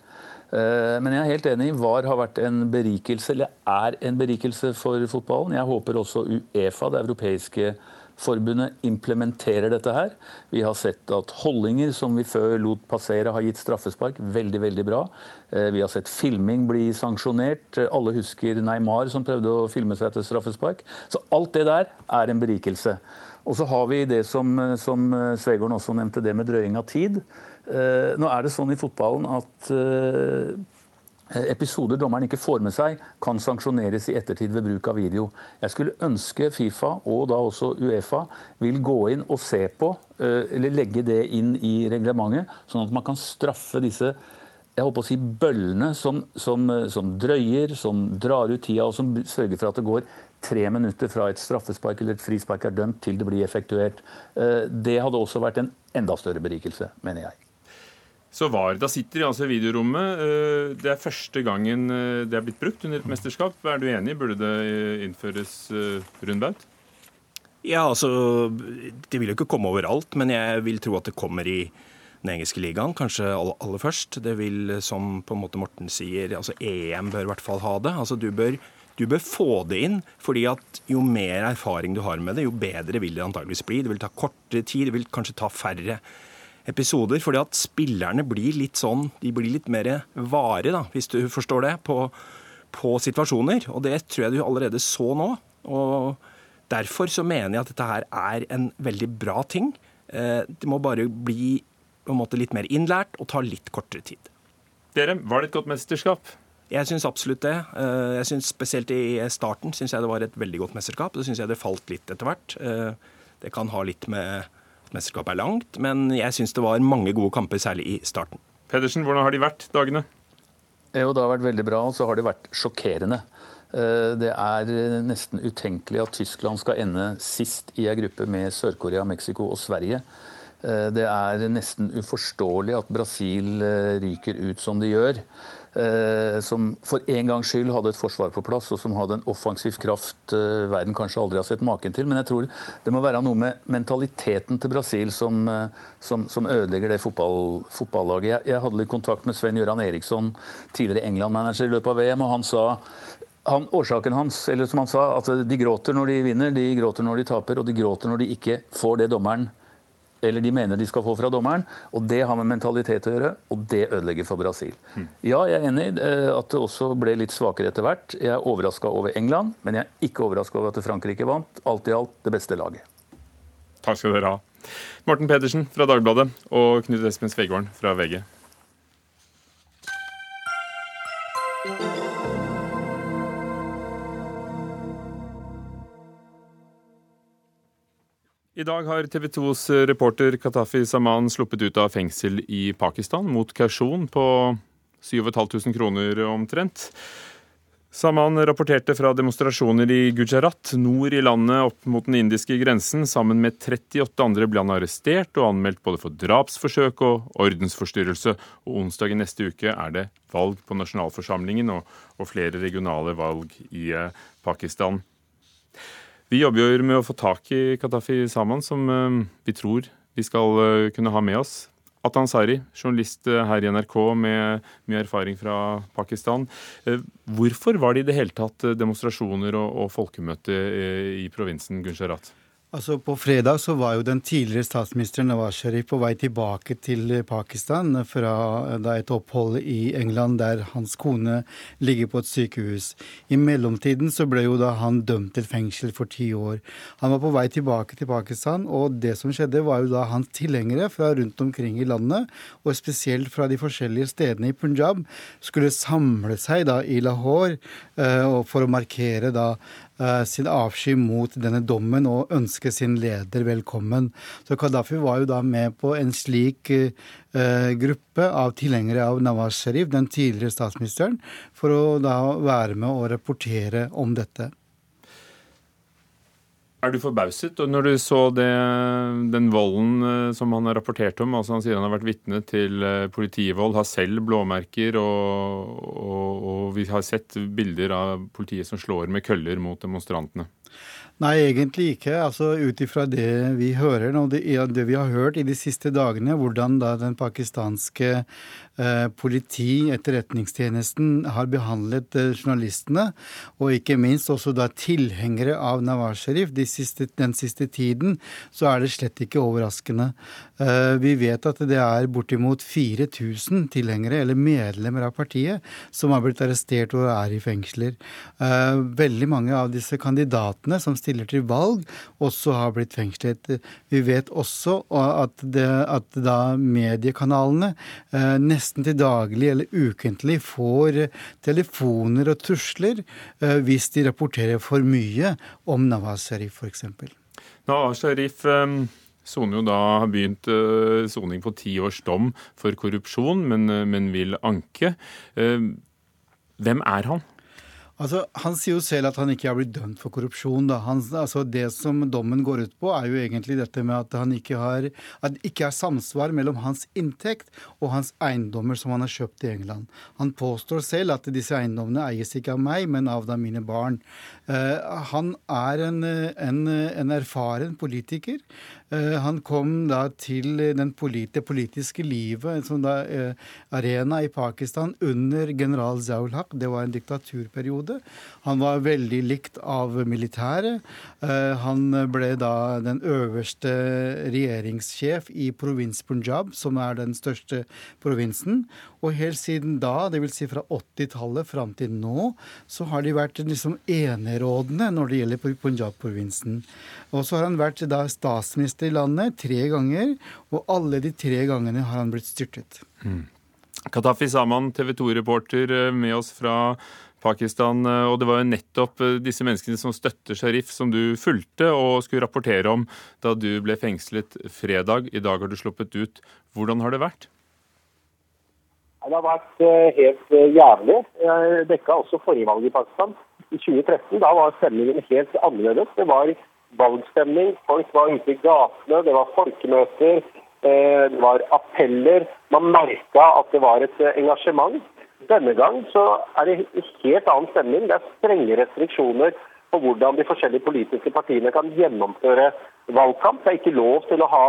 [SPEAKER 10] Eh, men jeg er helt enig. VAR har vært en berikelse, eller er en berikelse for fotballen. Jeg håper også Uefa, det europeiske Forbundet implementerer dette her. Vi har sett at holdninger som vi før lot passere, har gitt straffespark. Veldig, veldig bra. Eh, vi har sett filming bli sanksjonert. Alle husker Neymar som prøvde å filme seg til straffespark. Så alt det der er en berikelse. Og så har vi det som, som Svegården også nevnte, det med drøying av tid. Eh, nå er det sånn i fotballen at eh, episoder dommeren ikke får med seg, kan sanksjoneres i ettertid ved bruk av video. Jeg skulle ønske Fifa, og da også Uefa, vil gå inn og se på, eh, eller legge det inn i reglementet, sånn at man kan straffe disse jeg håper å si bøllene som, som, som drøyer, som drar ut tida, og som sørger for at det går tre minutter fra et straffespark eller et frispark er dømt, til det blir effektuert. Det hadde også vært en enda større berikelse, mener jeg.
[SPEAKER 2] Så var, Da sitter de altså i videorommet. Eh, det er første gangen eh, det er blitt brukt under et mesterskap. Er du enig? Burde det eh, innføres rundbaut?
[SPEAKER 11] Ja, altså Det vil jo ikke komme overalt, men jeg vil tro at det kommer i den engelske ligaen, kanskje aller, først. Det vil, som på en måte Morten sier, altså EM bør i hvert fall ha det. Altså Du bør Du bør få det inn, fordi at jo mer erfaring du har med det, jo bedre vil det antageligvis bli. Det vil ta kortere tid, det vil kanskje ta færre episoder. fordi at spillerne blir litt sånn, de blir litt mer vare, da, hvis du forstår det, på, på situasjoner. Og det tror jeg du allerede så nå. og Derfor så mener jeg at dette her er en veldig bra ting. Eh, det må bare bli på en måte litt mer innlært og ta litt kortere tid.
[SPEAKER 2] Dere, Var det et godt mesterskap?
[SPEAKER 11] Jeg syns absolutt det. Eh, jeg synes Spesielt i starten syns jeg det var et veldig godt mesterskap. Så syns jeg det falt litt etter hvert. Eh, det kan ha litt med mesterskapet er langt, men jeg syns det var mange gode kamper, særlig i starten.
[SPEAKER 2] Pedersen, hvordan har de vært, dagene?
[SPEAKER 10] Jo, det har vært veldig bra, og så har det vært sjokkerende. Eh, det er nesten utenkelig at Tyskland skal ende sist i ei gruppe med Sør-Korea, Mexico og Sverige. Det er nesten uforståelig at Brasil ryker ut som de gjør. Eh, som for en gangs skyld hadde et forsvar på plass, og som hadde en offensiv kraft eh, verden kanskje aldri har sett maken til. Men jeg tror det må være noe med mentaliteten til Brasil som, eh, som, som ødelegger det fotball, fotballaget. Jeg, jeg, hadde litt kontakt med Sven Gøran Eriksson, tidligere England-manager i løpet av VM, og han sa han, årsaken hans, eller som han sa, at de gråter når de vinner, de gråter når de taper, og de gråter når de ikke får det dommeren eller de mener de skal få fra dommeren. og Det har med mentalitet å gjøre, og det ødelegger for Brasil. Mm. Ja, jeg er enig i eh, at det også ble litt svakere etter hvert. Jeg er overraska over England, men jeg er ikke overraska over at Frankrike vant. Alt i alt det beste laget.
[SPEAKER 2] Takk skal dere ha. Morten Pedersen fra Dagbladet og Knut Espen Svegården fra VG. I dag har TV 2s reporter Katafi Saman sluppet ut av fengsel i Pakistan mot kausjon på 7500 kroner omtrent. Saman rapporterte fra demonstrasjoner i Gujarat, nord i landet opp mot den indiske grensen. Sammen med 38 andre ble han arrestert og anmeldt både for drapsforsøk og ordensforstyrrelse. Og onsdag i neste uke er det valg på nasjonalforsamlingen og, og flere regionale valg i eh, Pakistan. Vi jobber jo med å få tak i Katafi Saman, som eh, vi tror vi skal eh, kunne ha med oss. Atan Sari, journalist eh, her i NRK med mye erfaring fra Pakistan. Hvorfor var det i det hele tatt demonstrasjoner og, og folkemøte i provinsen Gunsharat?
[SPEAKER 12] Altså På fredag så var jo den tidligere statsministeren Nawaz Sharif på vei tilbake til Pakistan fra et opphold i England der hans kone ligger på et sykehus. I mellomtiden så ble jo da han dømt til fengsel for ti år. Han var på vei tilbake til Pakistan, og det som skjedde var jo da hans tilhengere fra rundt omkring i landet, og spesielt fra de forskjellige stedene i Punjab, skulle samle seg da i Lahore uh, for å markere da Eh, sin avsky mot denne dommen og ønske sin leder velkommen. Så Gaddafi var jo da med på en slik uh, gruppe av tilhengere av Nawaz Sharif, den tidligere statsministeren, for å da være med og rapportere om dette.
[SPEAKER 2] Er du forbauset når du så det, den volden eh, som han har rapportert om? altså Han sier han har vært vitne til eh, politivold, har selv blåmerker, og, og, og vi har sett bilder av politiet som slår med køller mot demonstrantene.
[SPEAKER 12] Nei, egentlig ikke. Altså Ut ifra det vi hører, og det, det, vi har hørt i de siste dagene, hvordan da den pakistanske politi, etterretningstjenesten, har behandlet eh, journalistene, og ikke minst også da tilhengere av Nawaz Sharif de siste, den siste tiden, så er det slett ikke overraskende. Eh, vi vet at det er bortimot 4000 tilhengere, eller medlemmer av partiet, som har blitt arrestert og er i fengsler. Eh, veldig mange av disse kandidatene som stiller til valg, også har blitt fengslet. Vi vet også at, det, at da mediekanalene eh, nesten til daglig eller ukentlig får telefoner og trusler eh, hvis de rapporterer for mye om Nawaz Sharif f.eks.
[SPEAKER 2] Nawaz Sharif eh, soner jo da har begynt soning på ti års dom for korrupsjon, men, men vil anke. Hvem er han?
[SPEAKER 12] Altså, Han sier jo selv at han ikke har blitt dømt for korrupsjon. Han, altså, det som dommen går ut på, er jo egentlig dette med at han ikke har at det ikke er samsvar mellom hans inntekt og hans eiendommer som han har kjøpt i England. Han påstår selv at disse eiendommene eies ikke av meg, men av da mine barn. Uh, han er en, en, en erfaren politiker Han kom da til den polit det politiske livet, som da arena i Pakistan, under general Zaul-Haq. Det var en diktaturperiode. Han var veldig likt av militæret. Han ble da den øverste regjeringssjef i provins Punjab, som er den største provinsen. Og helt siden da, dvs. Si fra 80-tallet fram til nå, så har de vært liksom enerådende når det gjelder Punjab-provinsen. Og så har han vært da statsminister i landet tre ganger, og alle de tre gangene har han blitt styrtet. Mm.
[SPEAKER 2] Katafi Saman, TV 2-reporter eh, med oss fra Pakistan. Eh, og det var jo nettopp eh, disse menneskene som støtter Sharif, som du fulgte og skulle rapportere om da du ble fengslet fredag. I dag har du sluppet ut. Hvordan har det vært?
[SPEAKER 13] Det har vært helt jævlig. Jeg dekka også forrige valg i Pakistan. I 2013 da var stemningen helt annerledes. Det var valgstemning, folk var ute i gatene, det var folkemøter, eh, det var appeller. Man merka at det var et engasjement. Denne gang så er det helt annen stemning. Det er strenge restriksjoner på hvordan de forskjellige politiske partiene kan gjennomføre valgkamp. Det er ikke lov til å ha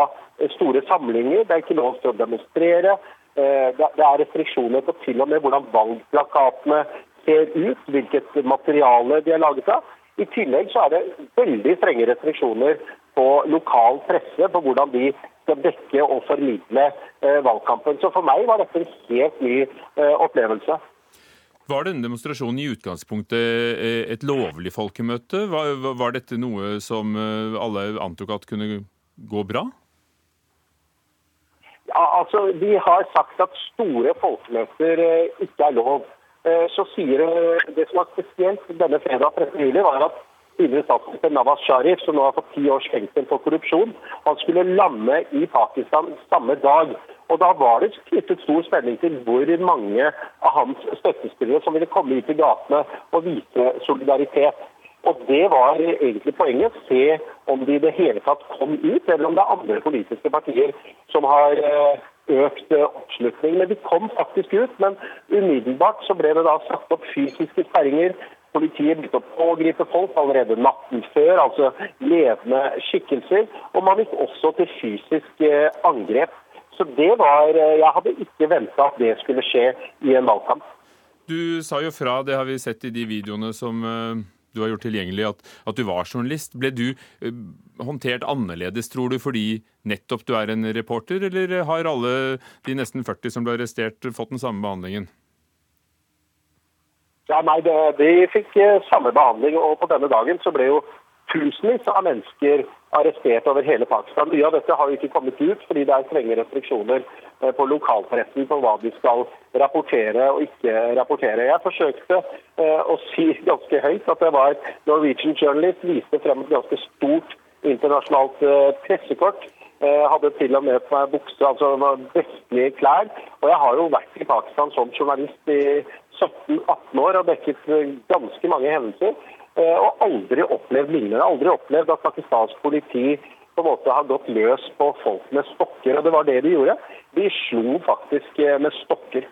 [SPEAKER 13] store samlinger, det er ikke lov til å demonstrere. Eh, det er restriksjoner på til og med hvordan valgplakatene ser ut, hvilket materiale de er laget av. I tillegg så er det veldig strenge restriksjoner på lokal presse på hvordan de skal dekke og formidle eh, valgkampen. Så for meg var dette en helt ny eh, opplevelse.
[SPEAKER 2] Var denne demonstrasjonen i utgangspunktet et lovlig folkemøte? Var, var dette noe som alle antok at kunne gå bra?
[SPEAKER 13] Ja, altså, De har sagt at store folkemøter eh, ikke er lov. Eh, så sier eh, Det som var spesielt denne fredag 13. juli, var at tidligere statsminister Nawaz Sharif, som nå har fått ti års fengsel for korrupsjon, han skulle lande i Pakistan samme dag. Og Da var det knyttet stor spenning til hvor mange av hans støttespillere som ville komme ut i gatene og vise solidaritet. Og Det var egentlig poenget. Se om de i det hele tatt kom ut, eller om det er andre politiske partier som har eh, økt eh, oppslutning. Men de kom faktisk ut. Men umiddelbart så ble det da satt opp fysiske sperringer. Politiet begynte å pågripe folk allerede natten før, altså levende skikkelser. Og man gikk også til fysisk eh, angrep. Så det var Jeg hadde ikke venta at det skulle skje i en valgkamp.
[SPEAKER 2] Du sa jo fra, det har vi sett i de videoene som du har gjort tilgjengelig, at, at du var journalist. Ble du uh, håndtert annerledes, tror du, fordi nettopp du er en reporter, eller har alle de nesten 40 som ble arrestert, fått den samme behandlingen?
[SPEAKER 13] Ja, nei, de, fikk uh, samme behandling, og på denne dagen så ble jo tusenvis av mennesker arrestert over hele Pakistan. Mye av dette har jo ikke kommet ut fordi det er strenge restriksjoner eh, på lokalpressen på hva de skal rapportere og ikke rapportere. Jeg forsøkte eh, å si ganske høyt at det var Norwegian Journalist, viste frem et ganske stort internasjonalt eh, pressekort. Jeg hadde til og med på meg bukse, altså vestlige klær. Og jeg har jo vært i Pakistan som journalist i 17-18 år og dekket ganske mange hendelser. Eh, og aldri opplevd lignende. Aldri opplevd at pakistansk politi på en måte har gått løs på folk med stokker. Og det var det de gjorde. De slo faktisk eh, med stokker.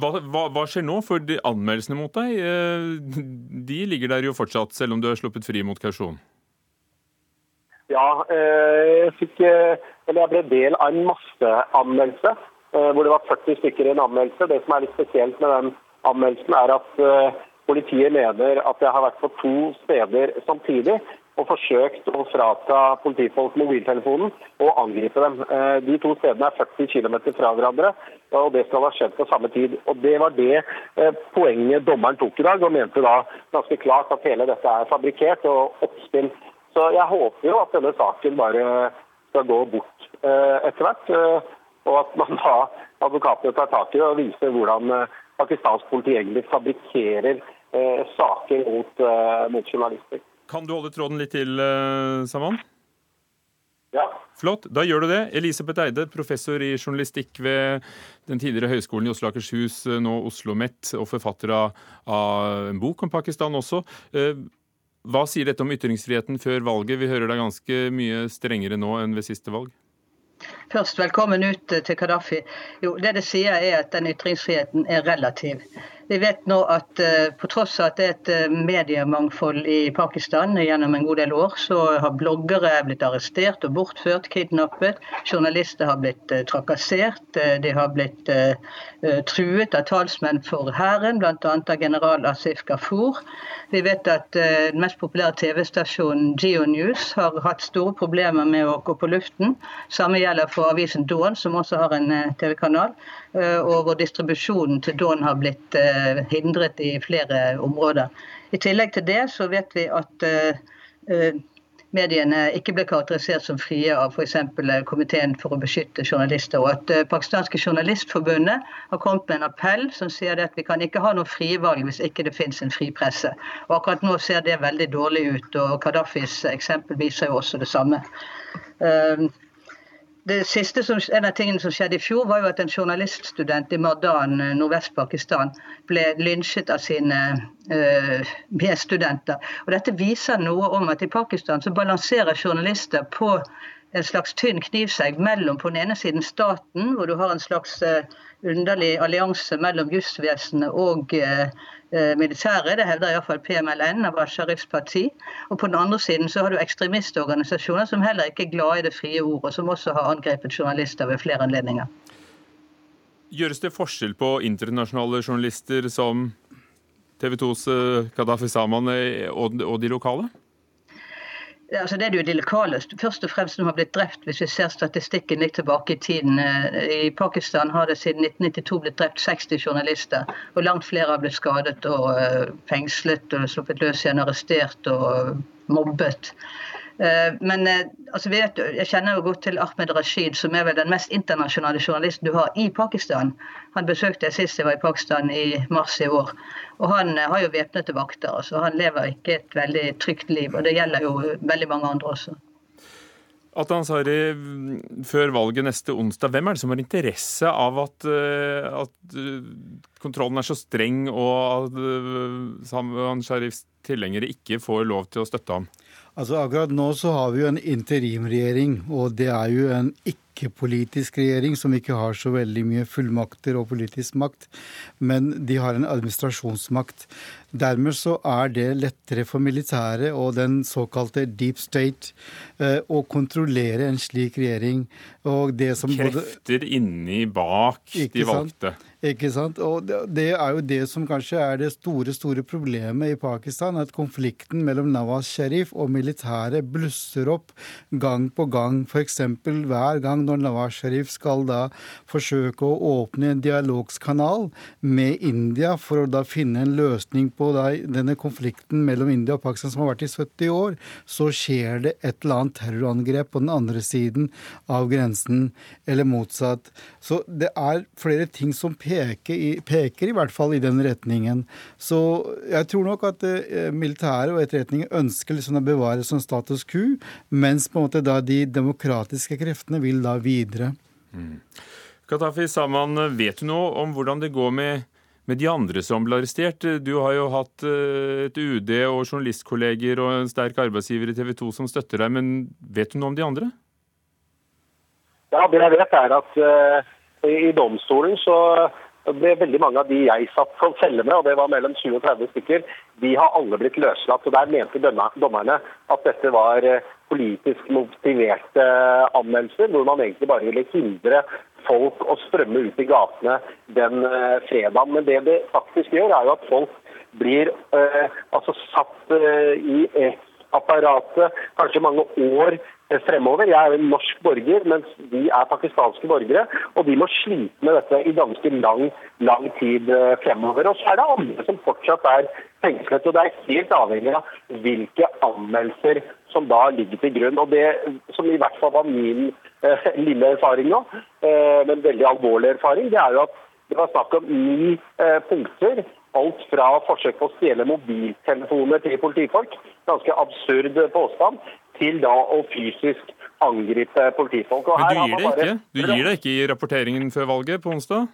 [SPEAKER 2] Hva, hva, hva, skjer nå? For de anmeldelsene mot deg eh, de ligger der jo fortsatt, selv om du har sluppet fri mot kausjon?
[SPEAKER 13] Ja, jeg, fikk, eller jeg ble del av en masseanmeldelse hvor det var 40 stykker i en anmeldelse. Det som er litt spesielt med den anmeldelsen, er at Politiet mener at jeg har vært på to steder samtidig og forsøkt å frata politifolk mobiltelefonen og angripe dem. Eh, de to stedene er 40 km fra hverandre, og det skal ha skjedd på samme tid. Og Det var det eh, poenget dommeren tok i dag, og mente da ganske klart at hele dette er fabrikkert og oppspill. Så jeg håper jo at denne saken bare skal gå bort eh, etter hvert, og at man da advokatene tar tak i det og viser hvordan pakistansk politi egentlig fabrikkerer eh, saker mot, eh, mot, journalister.
[SPEAKER 2] Kan du holde tråden litt til, eh, Saman?
[SPEAKER 13] Ja.
[SPEAKER 2] Flott, da gjør du det. Elisabeth Eide, professor i journalistikk ved den tidligere høyskolen i Oslo og Akershus, eh, nå Oslo OsloMet, og forfatter av, av, en bok om Pakistan også. Eh, hva sier dette om ytringsfriheten før valget? Vi hører det er ganske mye strengere nå enn ved siste valg.
[SPEAKER 14] Først velkommen ut til Kadafi. Jo, det det sier er at den ytringsfriheten er relativ. Vi vet nå at uh, på tross av at det er et uh, mediemangfold i Pakistan gjennom en god del år, så har bloggere blitt arrestert og bortført, kidnappet. Journalister har blitt trakassert. de har blitt truet av talsmenn for hæren, bl.a. av general Asif Gafur. Vi vet at den mest populære TV-stasjonen Geo News har hatt store problemer med å gå på luften. Samme gjelder for avisen Dawn, som også har en TV-kanal. og hvor distribusjonen til Dawn har blitt Eh, hindret i flere områder. I tillegg til det så vet vi at eh, eh, mediene ikke ble karakterisert som frie av f.eks. Komiteen for å beskytte journalister. Og at Pakistanske Journalistforbundet har kommet med en appell som sier at vi kan ikke ha noe frie valg hvis ikke det finnes en fri presse. Og akkurat nå ser det veldig dårlig ut, og Gaddafis eksempel viser jo også det samme det siste som, En av tingene som skjedde i fjor, var jo at en journaliststudent i Mardan, eh, nordvest-Pakistan, ble lynsjet av sine uh, medstudenter. Og Dette viser noe om at i Pakistan så balanserer journalister på en slags tynn knivsegg mellom på den ene siden staten, hvor du har en slags uh, underlig allianse mellom jusvesenet og militæret, Eh, militære. Det hevder iallfall PMLN, Nawaz Sharifs parti. Og på den andre siden så har du ekstremistorganisasjoner som heller ikke er glade i det frie ord, og som også har angrepet journalister ved flere anledninger.
[SPEAKER 2] Gjøres det forskjell på internasjonale journalister som TV 2s Kadafi eh, Saman eh, og de lokale?
[SPEAKER 14] Altså det er jo de lokale først og fremst som har blitt drept, hvis vi ser statistikken litt tilbake i tiden. Eh, I Pakistan har det siden 1992 blitt drept 60 journalister. Og langt flere har blitt skadet og eh, fengslet og sluppet løs igjen, arrestert og mobbet. Eh, men eh, altså, vet, jeg kjenner jo godt til Ahmed Rashid, som er vel den mest internasjonale journalisten du har i Pakistan. Han besøkte jeg sist jeg var i Pakistan i mars i år. Og han eh, har jo væpnede vakter. altså Han lever ikke et veldig trygt liv. Og det gjelder jo veldig mange andre også.
[SPEAKER 2] Atan Sari, før valget neste onsdag, hvem er det som har interesse av at, at kontrollen er så streng, og at Salman Sharifs tilhengere ikke får lov til å støtte ham?
[SPEAKER 12] Altså Akkurat nå så har vi jo en interimregjering, og det er jo en ikke-politisk regjering som ikke har så veldig mye fullmakter og politisk makt, men de har en administrasjonsmakt. Dermed så er det lettere for militæret og den såkalte deep state eh, å kontrollere en slik regjering.
[SPEAKER 2] Og det som Krefter både, inni bak de valgte. Sant?
[SPEAKER 12] Ikke sant? Og Det er jo det som kanskje er det store store problemet i Pakistan. At konflikten mellom Nawaz Sharif og militæret blusser opp gang på gang. F.eks. hver gang når Nawaz Sharif skal da forsøke å åpne en dialogskanal med India for å da finne en løsning på da, denne konflikten mellom India og Pakistan som har vært i 70 år, så skjer det et eller annet terrorangrep på den andre siden av grensen, eller motsatt. Så det er flere ting som peker i, peker i hvert fall i den retningen. Så jeg tror nok at eh, militæret og etterretningen ønsker liksom å bevare som status quo, mens på en måte da de demokratiske kreftene vil da videre. Mm.
[SPEAKER 2] Katafi Saman, vet du noe om hvordan det går med, med de andre som ble arrestert? Du har jo hatt eh, et UD og journalistkolleger og en sterk arbeidsgiver i TV 2 som støtter deg, men vet du noe om de andre?
[SPEAKER 13] Ja, Det jeg vet er at uh, i domstolen så veldig mange av de jeg satt som celle med, og det var mellom 20 og 30 stykker, de har alle blitt løslatt. og Der mente dommerne at dette var eh, politisk motiverte anmeldelser, hvor man egentlig bare ville hindre folk å strømme ut i gatene den eh, fredagen. Men det det faktisk gjør, er jo at folk blir eh, altså satt eh, i apparatet kanskje mange år fremover. Jeg er en norsk borger, mens de er pakistanske borgere. Og de må slite med dette i ganske lang, lang tid eh, fremover. Og så er det andre som fortsatt er fengslet. Og det er helt avhengig av hvilke anmeldelser som da ligger til grunn. Og det som i hvert fall var min eh, lille erfaring nå, eh, men veldig alvorlig erfaring, det er jo at det var snakk om ni eh, punkter. Alt fra forsøk på å stjele mobiltelefoner til politifolk, ganske absurd påstand, til da å fysisk angripe politifolk.
[SPEAKER 2] Men du gir, det ikke? du gir det ikke i rapporteringen før valget på onsdag?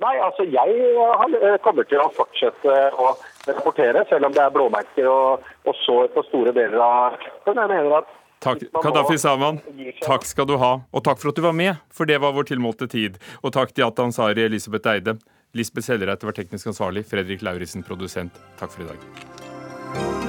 [SPEAKER 13] Nei, altså jeg kommer til å fortsette å rapportere, selv om det er blåmerker og, og sår på store deler av kroppen. Jeg mener at
[SPEAKER 2] Takk, Kadafi Saman, takk skal du ha. Og takk for at du var med, for det var vår tilmålte tid. Og takk til Atan Sari Elisabeth Eide. Lisbeth Sellereite var teknisk ansvarlig, Fredrik Lauritzen produsent. Takk for i dag.